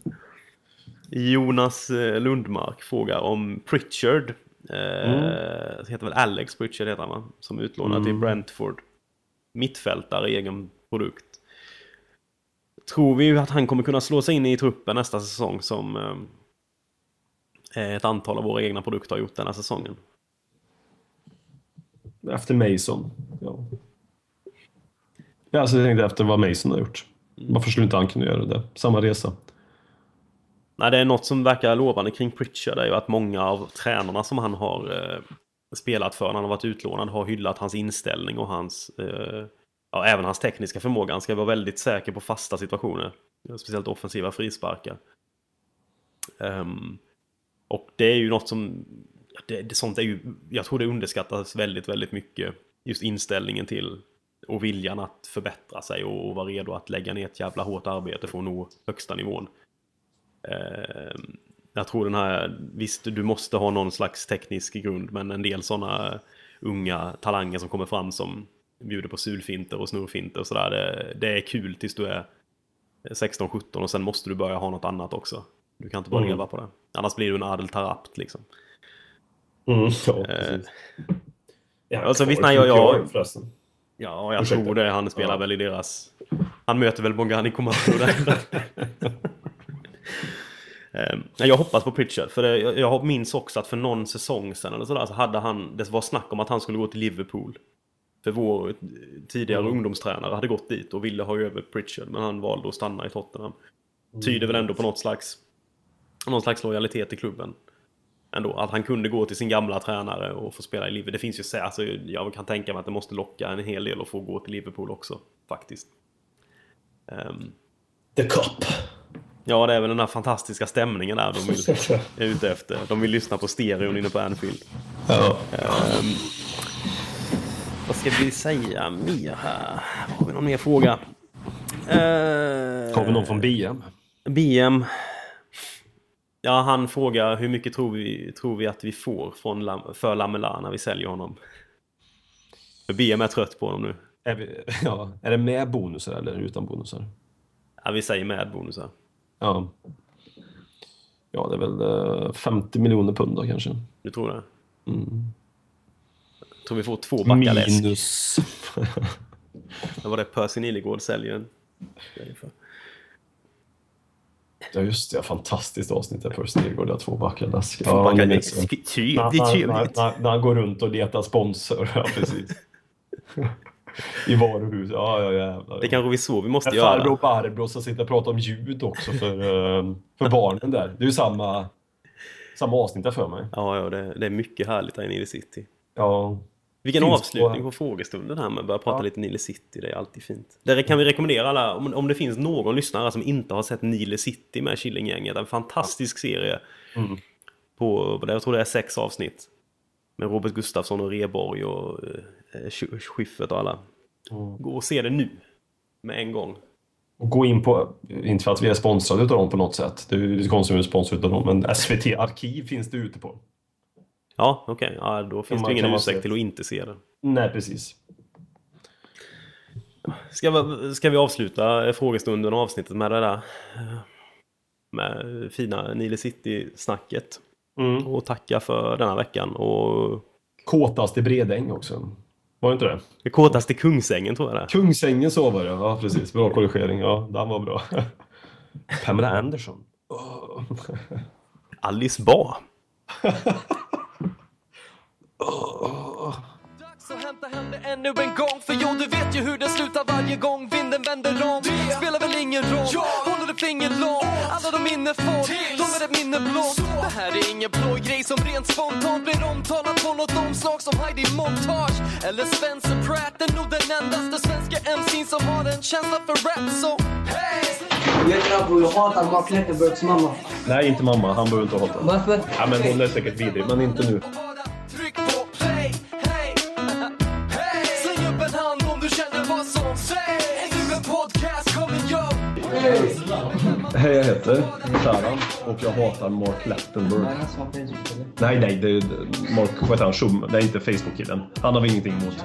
Jonas eh, Lundmark frågar om Pritchard. Eh, Mm. Heter väl Alex Pritchard heter han va? Som utlånad till Mm. Brentford. Mittfältare, egen produkt. Tror vi att han kommer kunna slå sig in i truppen nästa säsong som eh, ett antal av våra egna produkter har gjort den här säsongen. Efter Mason. Ja. Ja, alltså jag tänkte efter vad Mason har gjort. Varför skulle inte han kunna göra det? Samma resa. Nej, det är något som verkar lovande kring Pritchard är ju att många av tränarna som han har eh, spelat för när han har varit utlånad har hyllat hans inställning och hans, eh, ja, även hans tekniska förmåga. Han ska vara väldigt säker på fasta situationer, speciellt offensiva frisparkar. Um, och det är ju något som, det, det, sånt är ju, jag tror det underskattas väldigt, väldigt mycket. Just inställningen till och viljan att förbättra sig och, och vara redo att lägga ner ett jävla hårt arbete för att nå högsta nivån. Eh, jag tror den här, visst du måste ha någon slags teknisk grund men en del sådana unga talanger som kommer fram som bjuder på sulfinter och snurrfinter och sådär. Det, det är kul tills du är 16-17 och sen måste du börja ha något annat också. Du kan inte bara Mm. leva på det. Annars blir du en Adel Tarapt liksom. Mm, ja, Eh, precis. Ja, alltså, visst, nej, jag, jag. Ja, jag Ursäkta. tror det. Han spelar Ja. väl i deras... Han möter väl Bongani Komando där. Eh, Jag hoppas på Pritchard, för jag- minns också att för någon säsong sedan eller sådär så hade han, det var snack om att han skulle gå till Liverpool. För vår tidigare Mm. ungdomstränare hade gått dit och ville ha över Pritchard, men han valde att stanna i Tottenham. Mm. Tyder väl ändå på något slags, någon slags lojalitet i klubben. Ändå, att han kunde gå till sin gamla tränare och få spela i Liverpool. Det finns ju, så- alltså, jag kan tänka mig att det måste locka en hel del att få gå till Liverpool också, faktiskt. Ehm, The Cup. Ja, det är väl den här fantastiska stämningen där de vill, är ute efter. De vill lyssna på stereon inne på Anfield. Ja. Ehm, vad ska vi säga mer här? Har vi någon mer fråga? Uh, Har vi någon från BM? BM. Ja, han frågar hur mycket tror vi, tror vi att vi får från Lam, för Lamela när vi säljer honom? För BM är trött på honom nu. Är, vi, ja, är det med bonusar eller utan bonusar? Ja, vi säger med bonusar. Ja. Ja, det är väl eh, 50 miljoner pund då kanske. Du tror det? Mm. Jag tror vi får två backar läsk. Minus. Det var det Percy Nilegård säljer en. Ja just det, ja, fantastiskt avsnitt där Percy Nilegård har två backar läsk. Backar det minns jag. Trevligt, När- han går runt och letar sponsor, ja precis. I varuhus. Ja, ja jävlar. Det kanske vi så vi måste göra. farbror Barbro som sitter och pratar om ljud också för, eh, för barnen där. Det är ju samma, samma avsnitt där för mig. Ja, ja det, det är mycket härligt här i Nile City. Ja. Vilken Finns avslutning på- på frågestunden här med att börja prata lite Nile City. Det är alltid fint. Där kan vi rekommendera alla, om, om det finns någon lyssnare som inte har sett Nile City med Killinggänget. En fantastisk serie. Mm. På, jag tror det är sex avsnitt. Med Robert Gustafsson och Reborg och eh, Sch- Schyffert och alla. Gå och se det nu. Med en gång. Och gå in på, inte för att vi är sponsrade utav dem på något sätt. Det är ju lite konstigt med sponsor utav dem, men SVT Arkiv finns det ute på. Ja, okej. Ja, då finns det ingen ursäkt till att inte se det. Nej, precis. Ska vi, ska vi avsluta frågestunden och avsnittet med det där? Med fina Nile City-snacket. Mm. Och tacka för denna veckan. Och Kåtast i Bredäng också. Var det inte det? det kåtaste Kungsängen tror jag det. Kungsängen så var det, ja precis. Bra korrigering. Ja, den var bra. Pamela Anderson. Alice Ba. Så hämta hem det ännu en gång För jo, du vet ju hur det slutar varje gång vinden vänder om Det spelar väl ingen roll Håller du finger långt Alla de minne får De är ett minne blått Det här är ingen blå grej som rent spontant blir omtalat på något omslag som Heidi Montage Eller Spencer Pratt är nog den endaste svenska MC'n som har en känsla för rap så Hey! Jag jag hatar Mark Klettenbergs mamma. Nej, inte mamma. Han behöver inte hata. Varför? Ja, men hon är säkert vidrig, men inte nu. Hej, jag heter Sharan och jag hatar Mark Lettenberg. Nej, nej, det är Mark, vad heter han, Schum, det är inte Facebook-killen. Han har vi ingenting emot.